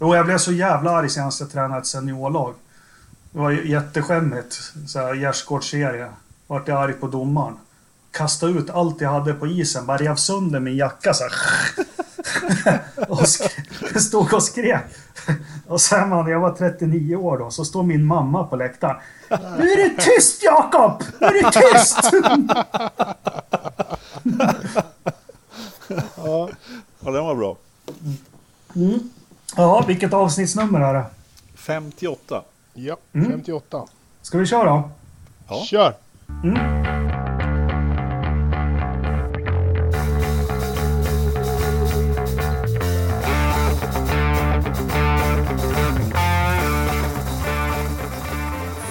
Jo, jag blev så jävla arg senast jag tränade ett seniorlag. Det var jätteskämmigt. Gärdsgårdsserie. Vart jag arg på domaren. Kastade ut allt jag hade på isen. Bara rev sönder min jacka så och stod och skrek. Och sen man, jag var 39 år då, så står min mamma på läktaren. Nu är det tyst Jakob! Nu är det tyst! Ja, Ja, den var bra. Ja, vilket avsnittsnummer är det? 58. ja Mm. 58. Ska vi köra? Ja. Kör! —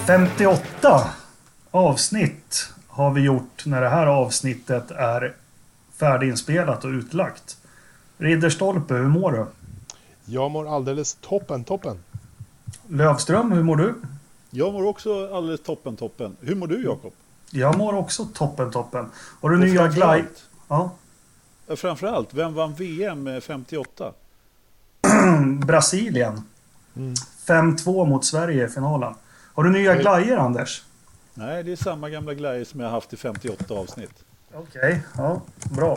58 avsnitt har vi gjort när det här avsnittet är färdiginspelat och utlagt. Ridderstolpe, hur mår du? Jag mår alldeles toppen, toppen. Lövström, hur mår du? Jag mår också alldeles toppen, toppen. Hur mår du, Jakob? Jag mår också toppen, toppen. Har du Och nya glide... Ja. Framförallt, vem vann VM med 58? Brasilien. Mm. 5-2 mot Sverige i finalen. Har du nya glajjor, Anders? Nej, det är samma gamla grej som jag haft i 58 avsnitt. Okej, ja, bra.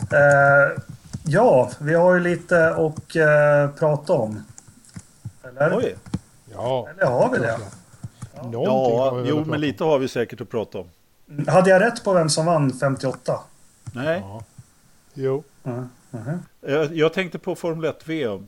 Eh, ja, vi har ju lite att eh, prata om. Eller? Oj! Ja. Eller har vi det? Har Ja, vi jo, men lite har vi säkert att prata om. Hade jag rätt på vem som vann 58? Nej. Ja. Jo. Mm. Mhm. jag, jag tänkte på Formel 1-VM.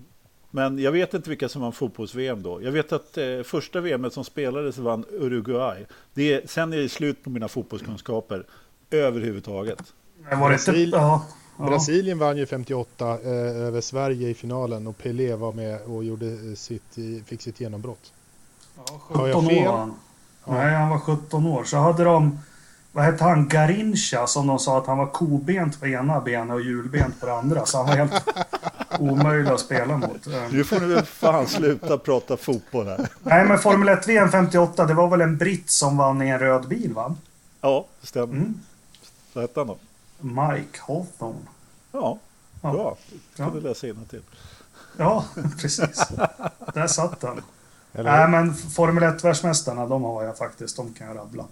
Men jag vet inte vilka som vann fotbolls-VM då. Jag vet att eh, första VM som spelades vann Uruguay. Det är, sen är det slut på mina fotbollskunskaper överhuvudtaget. Men var det inte... Ja. Ja. Brasilien vann ju 58 eh, över Sverige i finalen och Pelé var med och gjorde eh, sitt, i- fick sitt genombrott. Ja, Har jag 17 fel? år han. Nej, han var 17 år. Så hade de... Vad hette han? Garincha som de sa att han var kobent på ena benet och hjulbent på det andra. Så han var helt omöjlig att spela mot. Eh, Nu får väl fan sluta prata fotboll här. Nej, men Formel 1 VM 58, det var väl en britt som vann i en röd bil, va? Ja, det stämmer. Mm. Vad hette han då? Mike Hawthorne. Ja, Ja. bra. Ja. Kan du läsa till. Ja, precis. Där satt den. Nej, men Formel 1-världsmästarna, de har jag faktiskt. De kan jag rabbla.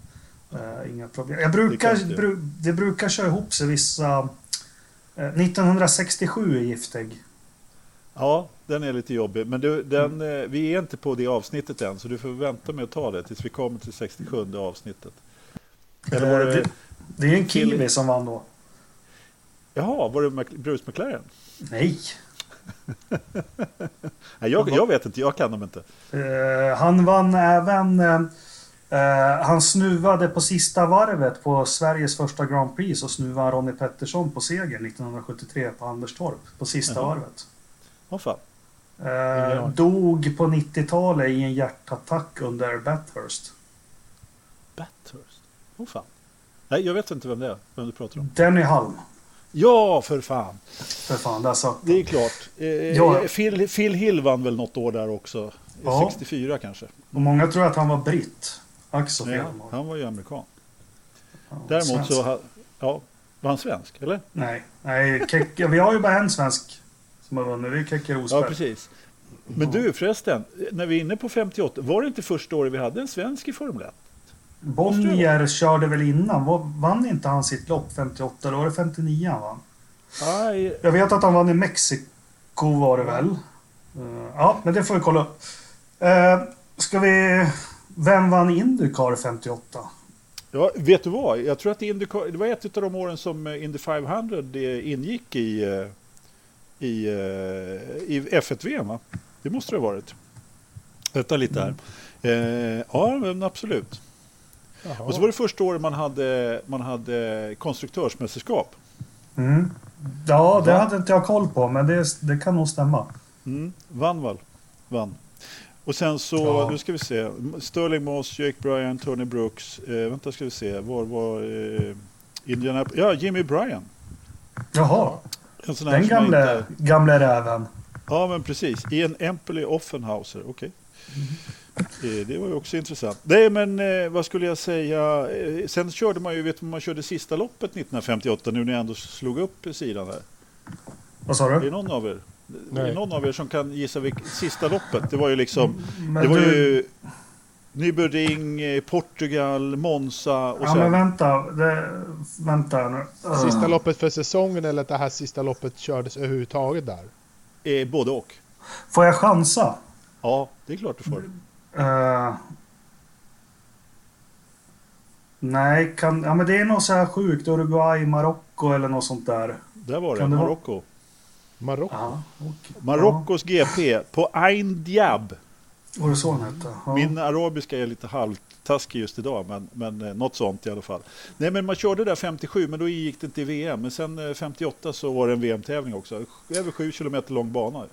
Eh, inga problem. Jag brukar, Det bru, det brukar köra ihop sig vissa... Eh, 1967 är giftig. Ja, den är lite jobbig. Men du, den, eh, vi är inte på det avsnittet än, så du får vänta med att ta det tills vi kommer till 67 avsnittet. Eller var det, det, det är en Kill- kiwi som vann då. Jaha, var det Mac- Bruce McLaren? Nej. Nej, jag, jag vet inte, jag kan dem inte. Eh, han vann även... eh, eh, han snuvade på sista varvet på Sveriges första Grand Prix så snuvade Ronnie Pettersson på seger 1973 på Anderstorp på sista Jaha. varvet. Vad fan? Eh, Ja. dog på 90-talet i en hjärtattack under Bathurst. Bathurst? Vad fan? Nej, jag vet inte vem det är, vem du pratar om. Denny Halm. Ja, för fan! För fan, där satt Det är klart. Eh, Ja. Phil, Phil Hill vann väl något år där också. Ja. 64 kanske. Och många tror att han var britt. Fel. Ja, han var ju amerikan. Ja, Däremot svensk. så... Ja, var han svensk, eller? Nej, nej Kek, vi har ju bara en svensk som har vunnit. Det är Keke Ja, Rosberg. precis. Men du förresten, när vi är inne på 58, var det inte första året vi hade en svensk i Formel 1? Bonnier körde väl innan. Vann inte han sitt lopp 58? Då var det 59 han vann. Nej, Jag vet att han vann i Mexiko var det väl. Eh, ja, men det får vi kolla upp. Uh, ska vi... Vem vann Indycar 58? ja, vet du vad? Jag tror att Indycar, det var ett av de åren som eh, Indy 500 eh, ingick i, eh, i, eh, i F1-VM, va? Det måste det ha varit. Vänta lite här. Eh, ja, men absolut. Jaha. Och så var det första året man hade, man hade konstruktörsmästerskap. Mm. Ja, det hade inte jag koll på, men det, det kan nog stämma. Mm, vann väl? Vann. Och sen så, Ja. nu ska vi se. Sterling Moss, Jake Bryan, Tony Brooks. Eh, vänta ska vi se. Var var eh, Indiana... Ja, Jimmy Bryan. Jaha, En sån den gamle, Inte... gamle räven. Ja, men precis. I en Empoli Offenhauser. Okej. Eh, Det var ju också intressant. Nej, men eh, vad skulle jag säga? Eh, Sen körde man ju, vet du, man körde sista loppet 1958 nu när jag ändå slog upp sidan här. Vad sa Är det du? någon av er? Det är någon av er som kan gissa vilket sista loppet? Det var ju liksom, Men det var du- ju Nürburgring, eh, Portugal, Monza och Ja sen... men vänta, det, vänta nu. Sista Uh, loppet för säsongen eller att det här sista loppet kördes överhuvudtaget där? Eh, både och. Får jag chansa? Ja, det är klart du får. Uh, nej, kan, ja, men det är något så här sjukt. Uruguay, Marocko eller något sånt där. Där var det, Marocko. Marocko? Ja. Marockos GP på Ain Diab. Ja, var det så den hette? Ja. Min arabiska är lite halvtaskig just idag, men, men eh, något sånt i alla fall. Nej, men man körde där 57, men då gick det inte i VM. Men sen eh, 58 så var det en VM-tävling också. Över 7 kilometer lång bana.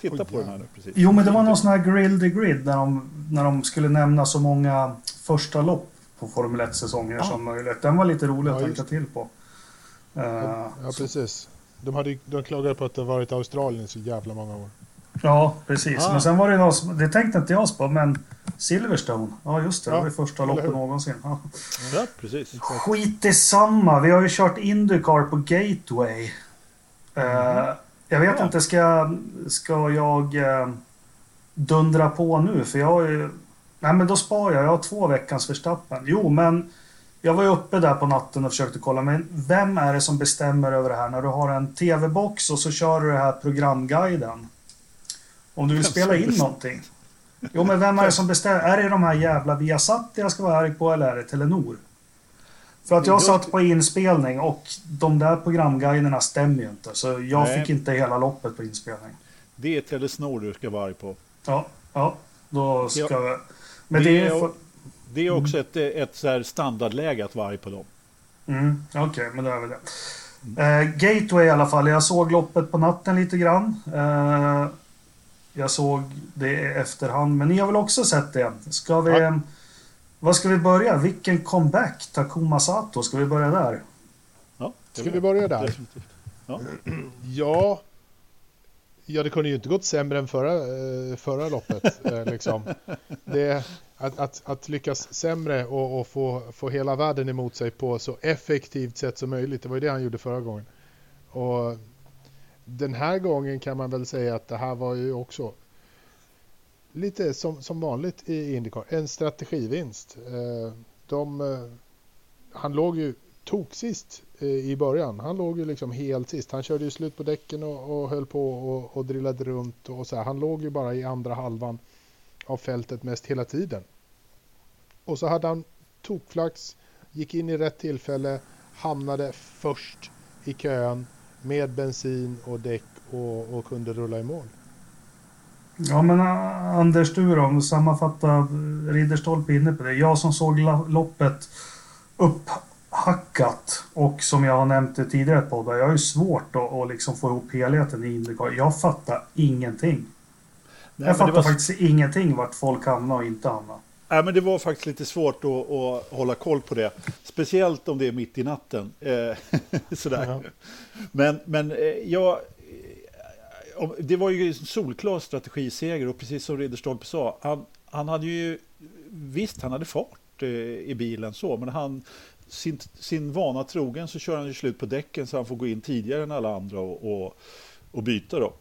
Titta Oj, på den här nu precis. Jo, men det var någon sån här grill the grid när de, när de skulle nämna så många första lopp på Formel 1-säsonger Ja. som möjligt. Den var lite rolig att Ja, tänka till på. Uh, Ja, precis. De, hade, de klagade på att det varit i Australien i så jävla många år. Ja, precis. Ah. Men sen var det något som, det tänkte inte jag på, men Silverstone. Ja, just det. Det Ja, var det första loppet någonsin. Ja. Ja, precis. Skit i samma. Vi har ju kört Indycar på Gateway. Eh, jag vet Ja. inte, ska, ska jag uh, dundra på nu? För jag har ju... Nej, men då sparar jag. Jag har två veckans Verstappen. Jo, men jag var ju uppe där på natten och försökte kolla. Men vem är det som bestämmer över det här? När du har en TV-box och så kör du det här programguiden. Om du vill spela in någonting. Jo, men vem är det som bestämmer? Är det de här jävla Viasat jag ska vara arg på eller är det Telenor? För att jag satt på inspelning och de där programguiderna stämmer ju inte. Så jag Nej. fick inte hela loppet på inspelning. Det är Telesnor du ska vara arg på. Ja, ja. Då ska Ja. jag... Men Det det är... För... Det är också ett, ett så standardläge att vara arg på dem. Mm, Okej, men då är väl det. Eh, Gateway i alla fall. Jag såg loppet på natten lite grann. Eh, jag såg det i efterhand. Men ni har väl också sett det? Ska vi... Ja. Vad ska vi börja? Vilken comeback? Takuma Sato. Ska vi börja där? Ja, det Ska vi börja där? Ja. Ja, ja det kunde ju inte gått sämre än förra, eh, förra loppet. eh, liksom. det, att, att, att lyckas sämre och, och få, få hela världen emot sig på så effektivt sätt som möjligt. Det var ju det han gjorde förra gången. Och den här gången kan man väl säga att det här var ju också lite som, som vanligt i Indycar. En strategivinst. Eh, de, eh, han låg ju toksist eh, i början. Han låg ju liksom helt sist. Han körde ju slut på däcken och, och höll på och, och drillade runt och så här. Han låg ju bara i andra halvan av fältet mest hela tiden. Och så hade han tokflax, gick in i rätt tillfälle, hamnade först i kön med bensin och däck och, och kunde rulla i mål. Ja, men uh, Anders, du då? Sammanfatta. Ridderstolpe inne på det. Jag som såg loppet upphackat och som jag har nämnt i tidigare poddar. Jag har ju svårt att, att liksom få ihop helheten i Indycar. Jag fattar ingenting. Nej, jag fattar var- faktiskt ingenting vart folk hamnar och inte hamnar. Nej, men det var faktiskt lite svårt att, att hålla koll på det. Speciellt om det är mitt i natten. Eh, Sådär. Ja. Men, men eh, jag... Det var ju en solklar strategiseger och precis som Ridderstolpe sa, han, han hade ju... Visst, han hade fart eh, i bilen så, men han... Sin, sin vana trogen så kör han ju slut på däcken så han får gå in tidigare än alla andra och, och, och byta då.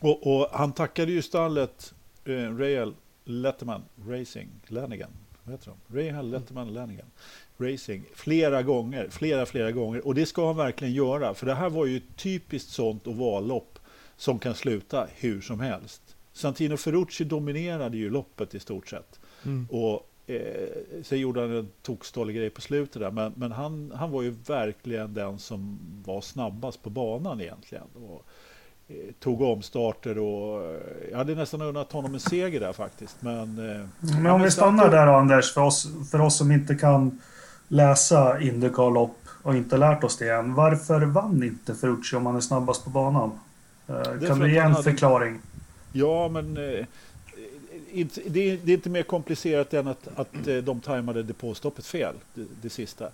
Och, och han tackade ju stallet eh, Rael Letterman Racing, Lanigan, vad heter de? Rahal Letterman Lanigan Racing, flera gånger, flera, flera gånger. Och det ska han verkligen göra, för det här var ju ett typiskt sånt ovallopp som kan sluta hur som helst. Santino Ferrucci dominerade ju loppet i stort sett. Och eh, sen gjorde han en tokstollig grej på slutet där, men, men han, han var ju verkligen den som var snabbast på banan egentligen. Och, eh, tog omstarter och eh, jag hade nästan unnat honom en seger där faktiskt. Men, eh, Men om vi stannar där då, Anders, för oss, för oss som inte kan läsa Indycar-lopp och inte lärt oss det än. Varför vann inte Ferrucci om han är snabbast på banan? Eh, Kan du ge en hade- förklaring? Ja, men eh, inte, det, är, det är inte mer komplicerat än att, att eh, de tajmade depåstoppet fel, det, det sista.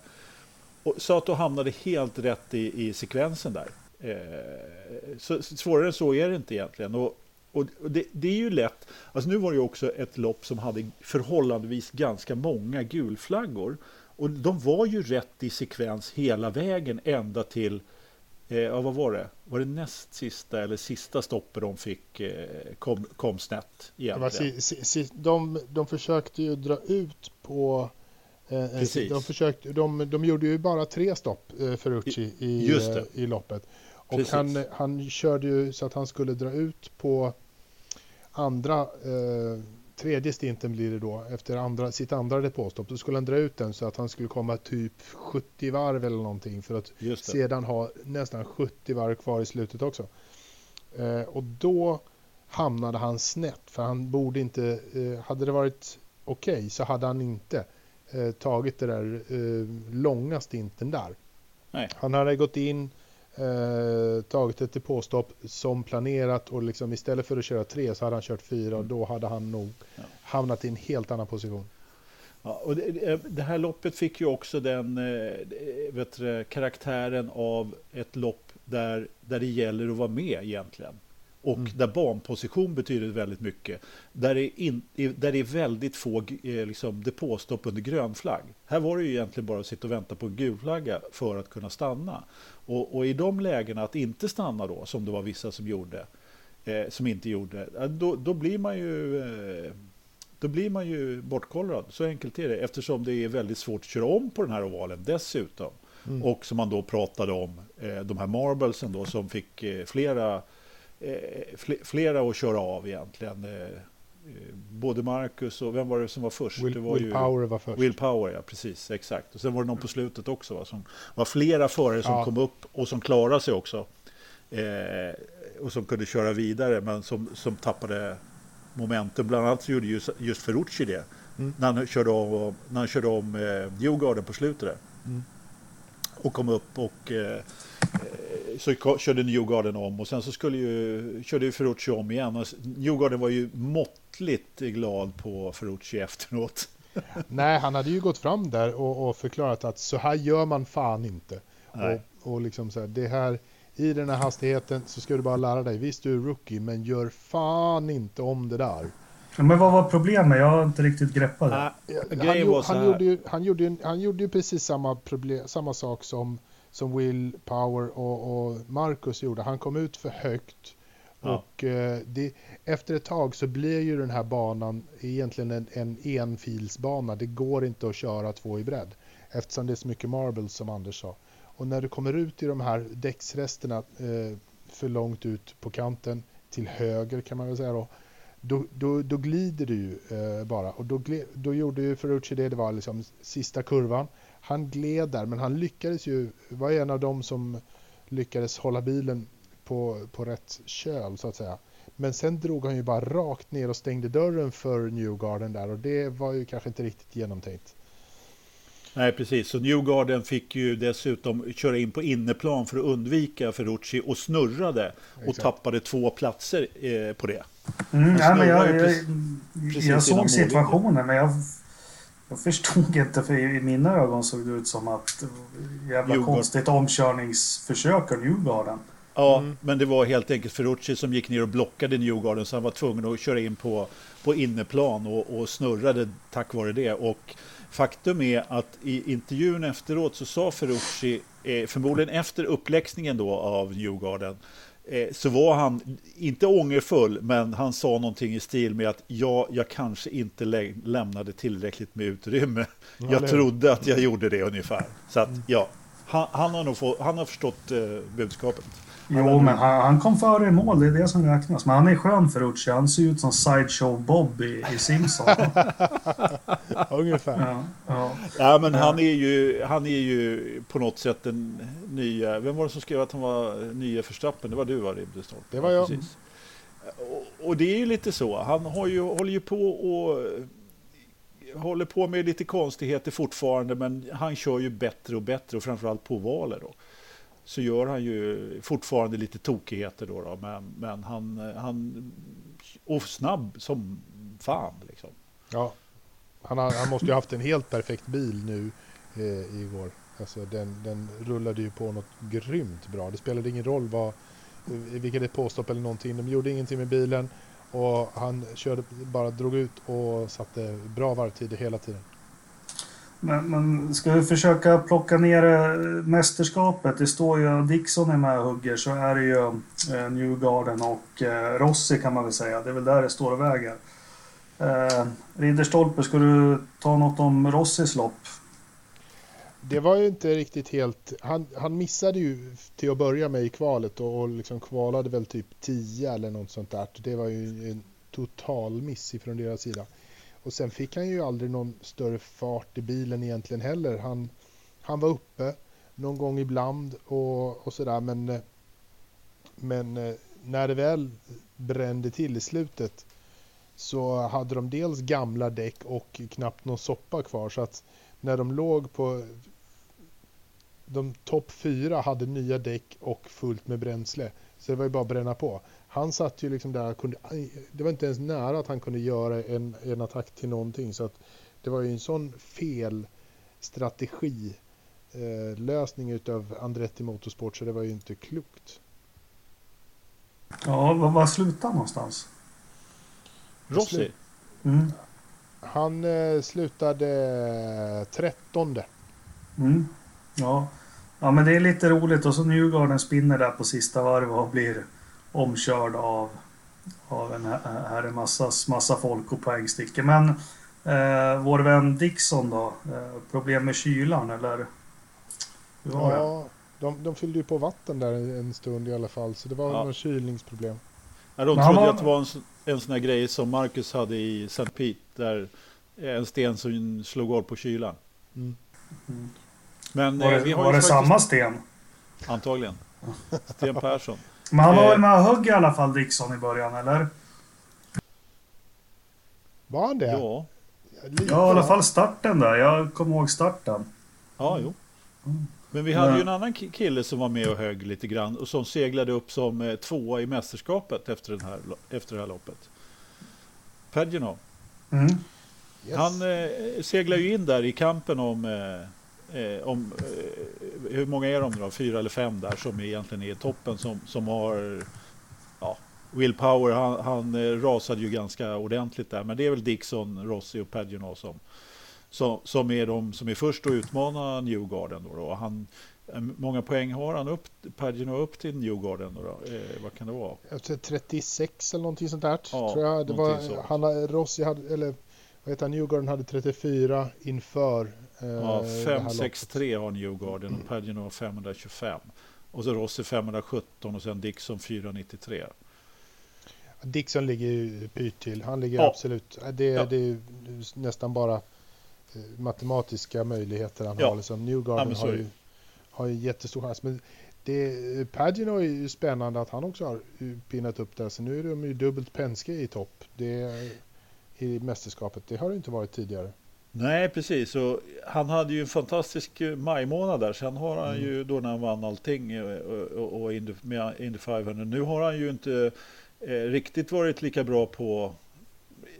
Och Sato hamnade helt rätt i, i sekvensen där. Eh, så, svårare än så är det inte egentligen. Och, och och det, det är ju lätt. Alltså nu var det ju också ett lopp som hade förhållandevis ganska många gulflaggor. Och de var ju rätt i sekvens hela vägen ända till Eh, ja, vad var det? Var det näst sista eller sista stoppet de fick eh, kom, kom snett egentligen? Si, si, de, de försökte ju dra ut på... Eh, Precis. De, försökte, de, de gjorde ju bara tre stopp, eh, Ferrucci, i, Just det. eh, i loppet. Och Precis. han, han körde ju så att han skulle dra ut på andra, eh, tredje stinten blir det då, efter andra, sitt andra depåstopp. Då skulle han dra ut den så att han skulle komma typ 70 varv eller någonting för att sedan ha nästan 70 varv kvar i slutet också. Eh, och då hamnade han snett för han borde inte, eh, hade det varit okej så hade han inte eh, tagit det där eh, långa stinten där. Nej. Han hade gått in, eh, tagit ett depåstopp som planerat och liksom istället för att köra tre så hade han kört fyra och då hade han nog Ja. hamnat i en helt annan position. Ja, och det, det här loppet fick ju också den eh, du, karaktären av ett lopp där, där det gäller att vara med egentligen. Och Mm. där banposition betyder väldigt mycket. Där det, in, där det är väldigt få eh, liksom, depåstopp under grön flagg. Här var det ju egentligen bara att sitta och vänta på en gul flagga för att kunna stanna. Och, och i de lägena att inte stanna då, som det var vissa som gjorde, eh, som inte gjorde, då, då blir man ju eh, då blir man ju bortkollrad. Så enkelt är det. Eftersom det är väldigt svårt att köra om på den här ovalen dessutom. Mm. Och som man då pratade om, eh, de här marblesen då som fick eh, flera, eh, fl- flera att köra av egentligen. Eh, både Marcus och vem var det som var först? Will, det var Will ju Power var först. Will Power, ja precis, exakt. Och sen var det någon på slutet också va, som var flera förare som Ja. kom upp och som klarade sig också. Eh, och som kunde köra vidare men som, som tappade momentum. Bland annat gjorde just, just Ferrucci det. Mm. När han körde om, när han körde om eh, Newgarden på slutet. där. Mm. Och kom upp och eh, eh, så körde Newgarden om och sen så skulle ju, körde ju Ferrucci om igen. Och Newgarden var ju måttligt glad på Ferrucci efteråt. Nej, han hade ju gått fram där och, och förklarat att så här gör man fan inte. Nej. Och, och liksom så här, det här, i den här hastigheten så ska du bara lära dig. Visst, du är rookie, men gör fan inte om det där. Men vad var problemet? Jag har inte riktigt greppat det. Ah, Han, han, här. gjorde ju, han, gjorde ju, han gjorde ju precis samma, problem, samma sak som, som Will Power och, och Marcus gjorde. Han kom ut för högt. Ja. Och eh, det, efter ett tag så blir ju den här banan egentligen en, en enfilsbana. Det går inte att köra två i bredd. Eftersom det är så mycket marbles som Anders sa. Och när du kommer ut i de här däcksresterna eh, för långt ut på kanten till höger kan man väl säga då. Då, då, då glider du ju eh, bara. Och då, då gjorde ju Ferrucci det, det var liksom sista kurvan. Han gled där, men han lyckades ju, var en av dem som lyckades hålla bilen på, på rätt köl så att säga. Men sen drog han ju bara rakt ner och stängde dörren för Newgarden där och det var ju kanske inte riktigt genomtänkt. Nej, precis. Så Newgarden fick ju dessutom köra in på inneplan för att undvika Ferrucci och snurrade och Exakt. tappade två platser eh, på det. Mm, ja, men jag, jag, jag innan såg situationen, men jag, jag förstod inte. För i mina ögon såg det ut som att jävla Djurgården. konstigt omkörningsförsök av Djurgården. Ja, Mm. men det var helt enkelt Ferrucci som gick ner och blockade Newgarden så han var tvungen att köra in på, på inneplan och, och snurrade tack vare det. Och faktum är att i intervjun efteråt så sa Ferrucci, eh, förmodligen efter uppläxningen då av Newgarden, eh, så var han inte ångerfull, men han sa någonting i stil med att ja, jag kanske inte lä- lämnade tillräckligt med utrymme. Ja, jag trodde att jag gjorde det ungefär. Så att ja, han, han, har, nog få, han har förstått eh, budskapet. Jo, men han, han kom före i mål. Det är det som räknas. Men han är skön Ferrucci. Han ser ut som Sideshow Bob i, i Simpson. Ungefär. ja, ja. Ja, men han är ju, han är ju på något sätt den nya... Vem var det som skrev att han var nya Verstappen? Det var du va, Rimdestorp? Det var jag. Precis. Och, och det är ju lite så. Han har ju, håller ju på och håller på med lite konstigheter fortfarande, men han kör ju bättre och bättre och framförallt på valet då. Så gör han ju fortfarande lite tokigheter då, då men, men han, han... Och snabb som fan liksom. Ja. Han, har, han måste ju haft en helt perfekt bil nu eh, igår. Alltså den, den rullade ju på något grymt bra. Det spelade ingen roll vad, eh, vilket det påstopp eller någonting. De gjorde ingenting med bilen och han körde, bara drog ut och satte bra varvtider hela tiden. Men, men ska vi försöka plocka ner eh, mästerskapet? Det står ju Dixon är med och hugger så är det ju eh, Newgarden och eh, Rossi kan man väl säga. Det är väl där det står och väger. Eh, Ridderstolpe, ska du ta något om Rossis lopp? Det var ju inte riktigt helt... Han, han missade ju till att börja med i kvalet och, och liksom kvalade väl typ 10 eller något sånt där. Det var ju en total miss ifrån deras sida. Och sen fick han ju aldrig någon större fart i bilen egentligen heller. Han, han var uppe någon gång ibland och, och sådär men, men eh, när det väl brände till i slutet så hade de dels gamla däck och knappt någon soppa kvar så att när de låg på de topp fyra hade nya däck och fullt med bränsle. Så det var ju bara att bränna på. Han satt ju liksom där, kunde, det var inte ens nära att han kunde göra en, en attack till någonting. Så att det var ju en sån fel strategi eh, lösning utav Andretti Motorsport så det var ju inte klokt. Ja, var, var slutar någonstans? Rossi? Mm. Han eh, slutade trettonde. Mm. Ja. ja, men det är lite roligt och så Newgarden spinner där på sista varv och blir omkörd av, av en här är massas, massa folk och poängstickor. Men eh, vår vän Dixon då? Eh, problem med kylan eller? Hur var det? Ja, de, de fyllde ju på vatten där en stund i alla fall så det var Ja. någon kylningsproblem. Ja, de trodde var- att det var en, sån- en sån här grej som Marcus hade i St. Pete. Där en sten som slog hål på kylan. Mm. Men Var eh, det, vi har var det faktiskt, samma sten? Antagligen. Sten Persson. Men han var Eh. väl med och högg i alla fall Dixon i början eller? Var han det? Ja, Lite, Ja, i alla fall starten där. Jag kommer ihåg starten. ja jo. Mm. Men vi hade ju en annan ki- kille som var med och högg lite grann och som seglade upp som eh, tvåa i mästerskapet efter, den här, efter det här loppet. Pagino. Mm. Yes. Han eh, seglar ju in där i kampen om, eh, eh, om eh, hur många är de då? Fyra eller fem där som egentligen är i toppen som, som har ja, Will Power. Han, han eh, rasade ju ganska ordentligt där. Men det är väl Dixon, Rossi och Pagino som, som, som är de som är först att utmana Newgarden. Då, då. Han, eh, många poäng har han upp, Pagino upp till Newgarden? Då, då? Eh, vad kan det vara? Jag tror 36 eller någonting sånt där. Ja, tror jag. Det var, sånt. han, hade- Rossi hade, eller heter han, Newgarden hade 34 inför eh, Ja, det här 563 har Newgarden och Pagino har 525. Och så Rossi 517 och sen Dixon 493. loppet. Dixon ligger ju pyrt till. Han ligger Ja. absolut. Det, Ja. det är ju nästan bara eh, matematiska möjligheter han Ja. har. Liksom. Ja, Newgarden så har, det. ju, har ju jättestor chans. Men det, Pagino är ju spännande att han också har pinnat upp där. Så nu är de ju dubbelt Penske i topp. Det, I mästerskapet. Det har det inte varit tidigare. Nej, precis. Och han hade ju en fantastisk eh, majmånad där. Sen har han Mm. ju då när han vann allting eh, och, och, Indy, med Indy 500. Nu har han ju inte eh, riktigt varit lika bra på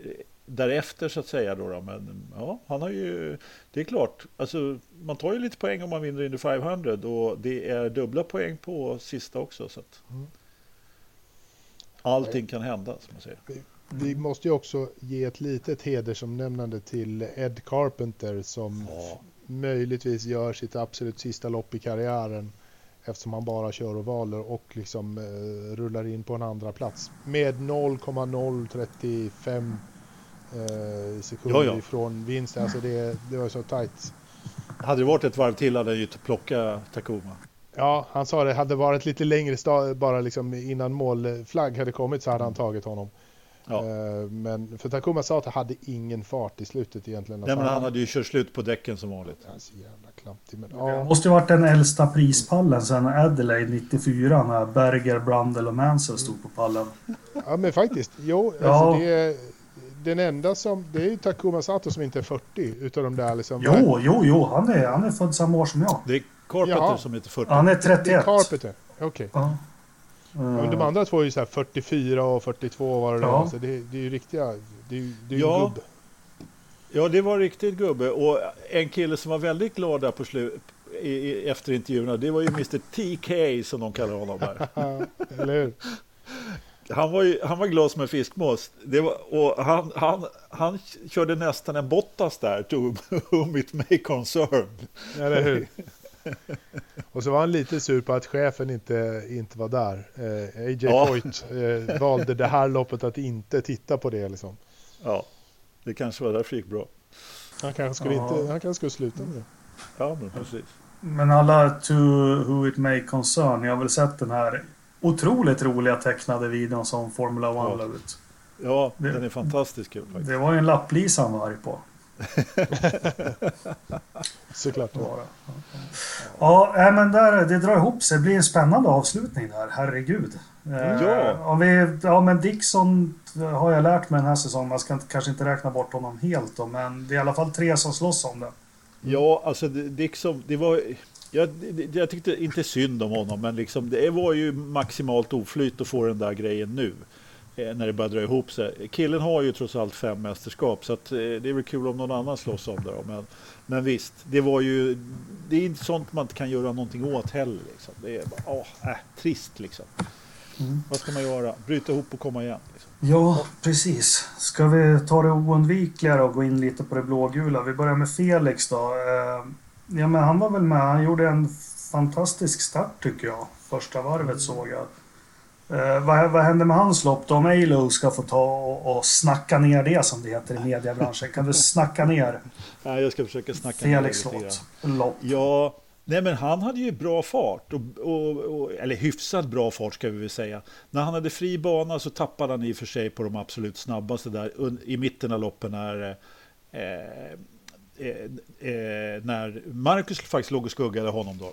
eh, därefter så att säga. Då, då. Men ja, han har ju, det är klart, alltså, man tar ju lite poäng om man vinner Indy 500 och det är dubbla poäng på sista också. Så att Mm. allting kan hända, som man säger. Vi måste ju också ge ett litet hedersomnämnande till Ed Carpenter som Ja, möjligtvis gör sitt absolut sista lopp i karriären eftersom han bara kör ovaler och liksom eh, rullar in på en andra plats med 0,035 eh, sekunder Ja, ja. ifrån vinst. Alltså det, det var så tajt. hade det varit ett varv till hade han ju plockat Takuma. Ja, han sa det hade varit lite längre bara liksom innan målflagg hade kommit så hade han tagit honom. Ja. Eh, Men för Takuma sa att han hade ingen fart i slutet egentligen. Nej, Alltså, men han hade ju kört slut på däcken som vanligt. Han är så jävla klantig. Men, Det ja, måste ju varit den äldsta prispallen sedan Adelaide 94 när Berger, Brundle och Mansell stod på pallen. ja, men faktiskt. Jo, Ja. alltså det är, den enda som... Det är ju Takuma Sato som inte är 40 utav de där liksom. Jo, jo, jo, han är, han är född samma år som jag. Det är Carpenter Jaha. som heter 40. Han är Det är 31. Carpenter. Okej. Ja. Ja, men de andra två är ju så här 44 och 42 var det Ja. Alltså det, det är ju riktiga... Det är det är Ja. en gubb. Ja, det var riktigt gubbe. Och en kille som var väldigt glad där på slut i, i, efter intervjuerna, det var ju Mr TK som de kallar honom. Ja, Eller hur? Han var, ju, han var glad som en fiskmås. Det var, och han, han, han körde nästan en Bottas där, to whom it may concern. Eller hur? Och så var han lite sur på att chefen inte, inte var där. Eh, AJ Ja. Foyt eh, valde det här loppet att inte titta på det. Liksom. Ja, det kanske var därför det gick bra. Han kanske skulle, Ja. inte, han kanske skulle sluta med det. Ja, men precis. Men alla To Who It May Concern, jag har väl sett den här otroligt roliga tecknade videon som Formula 1 Ja. la ut. Ja, Det- den är fantastisk kul faktiskt. Det var ju en lapplisa han var arg på. Såklart. Det var det. Ja, men där, det drar ihop sig. Det blir en spännande avslutning där. Herregud. Eh, Ja. Om vi, ja, men Dixon har jag lärt mig den här säsongen. Man ska kanske inte räkna bort honom helt då, men det är i alla fall tre som slåss om det. Ja, alltså liksom, det var... Jag, jag tyckte inte synd om honom, men liksom, det var ju maximalt oflyt att få den där grejen nu. Eh, När det börjar dra ihop sig. Killen har ju trots allt fem mästerskap, så att, eh, det är väl kul om någon annan slåss om det. Då. Men, men visst, det var ju... Det är inte sånt man inte kan göra någonting åt heller. Liksom. Det är bara, åh, äh, trist liksom. Mm. Vad ska man göra? Bryta ihop och komma igen. Liksom. Ja, precis. Ska vi ta det oundvikliga och gå in lite på det blågula? Vi börjar med Felix då. Eh, Ja, men han var väl med. Han gjorde en fantastisk start tycker jag. Första varvet såg jag. Eh, vad, vad händer med hans lopp då? Om Alo ska få ta och, och snacka ner det som det heter i mediebranschen. Kan du snacka ner Nej, jag ska försöka snacka ner Felix lite grann. lopp? Ja, nej men han hade ju bra fart, och, och, och, eller hyfsat bra fart ska vi väl säga. När han hade fri bana så tappade han i och för sig på de absolut snabbaste där i mitten av loppen när, eh, eh, eh, när Marcus faktiskt låg och skuggade honom då.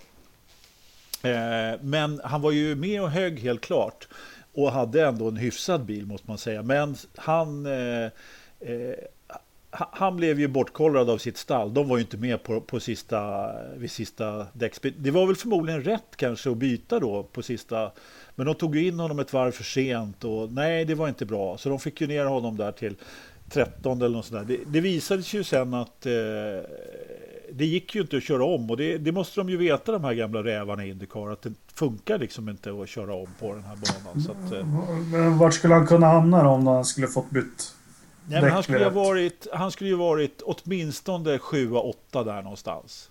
Eh, men han var ju med och hög helt klart och hade ändå en hyfsad bil måste man säga. Men han eh, eh han blev ju bortkollrad av sitt stall. De var ju inte med på, på sista, vid sista däcksbytet. Det var väl förmodligen rätt kanske att byta då på sista. Men de tog ju in honom ett varv för sent och nej, det var inte bra. Så de fick ju ner honom där till 13 eller något sånt där. Det, det visade sig ju sen att eh, det gick ju inte att köra om och det, det måste de ju veta de här gamla rävarna i Indycar att det funkar liksom inte att köra om på den här banan. Så att, eh, Men vart skulle han kunna hamna då om han skulle fått bytt? Nej, men han, skulle ju ha varit, han skulle ju varit åtminstone 7-8 där någonstans.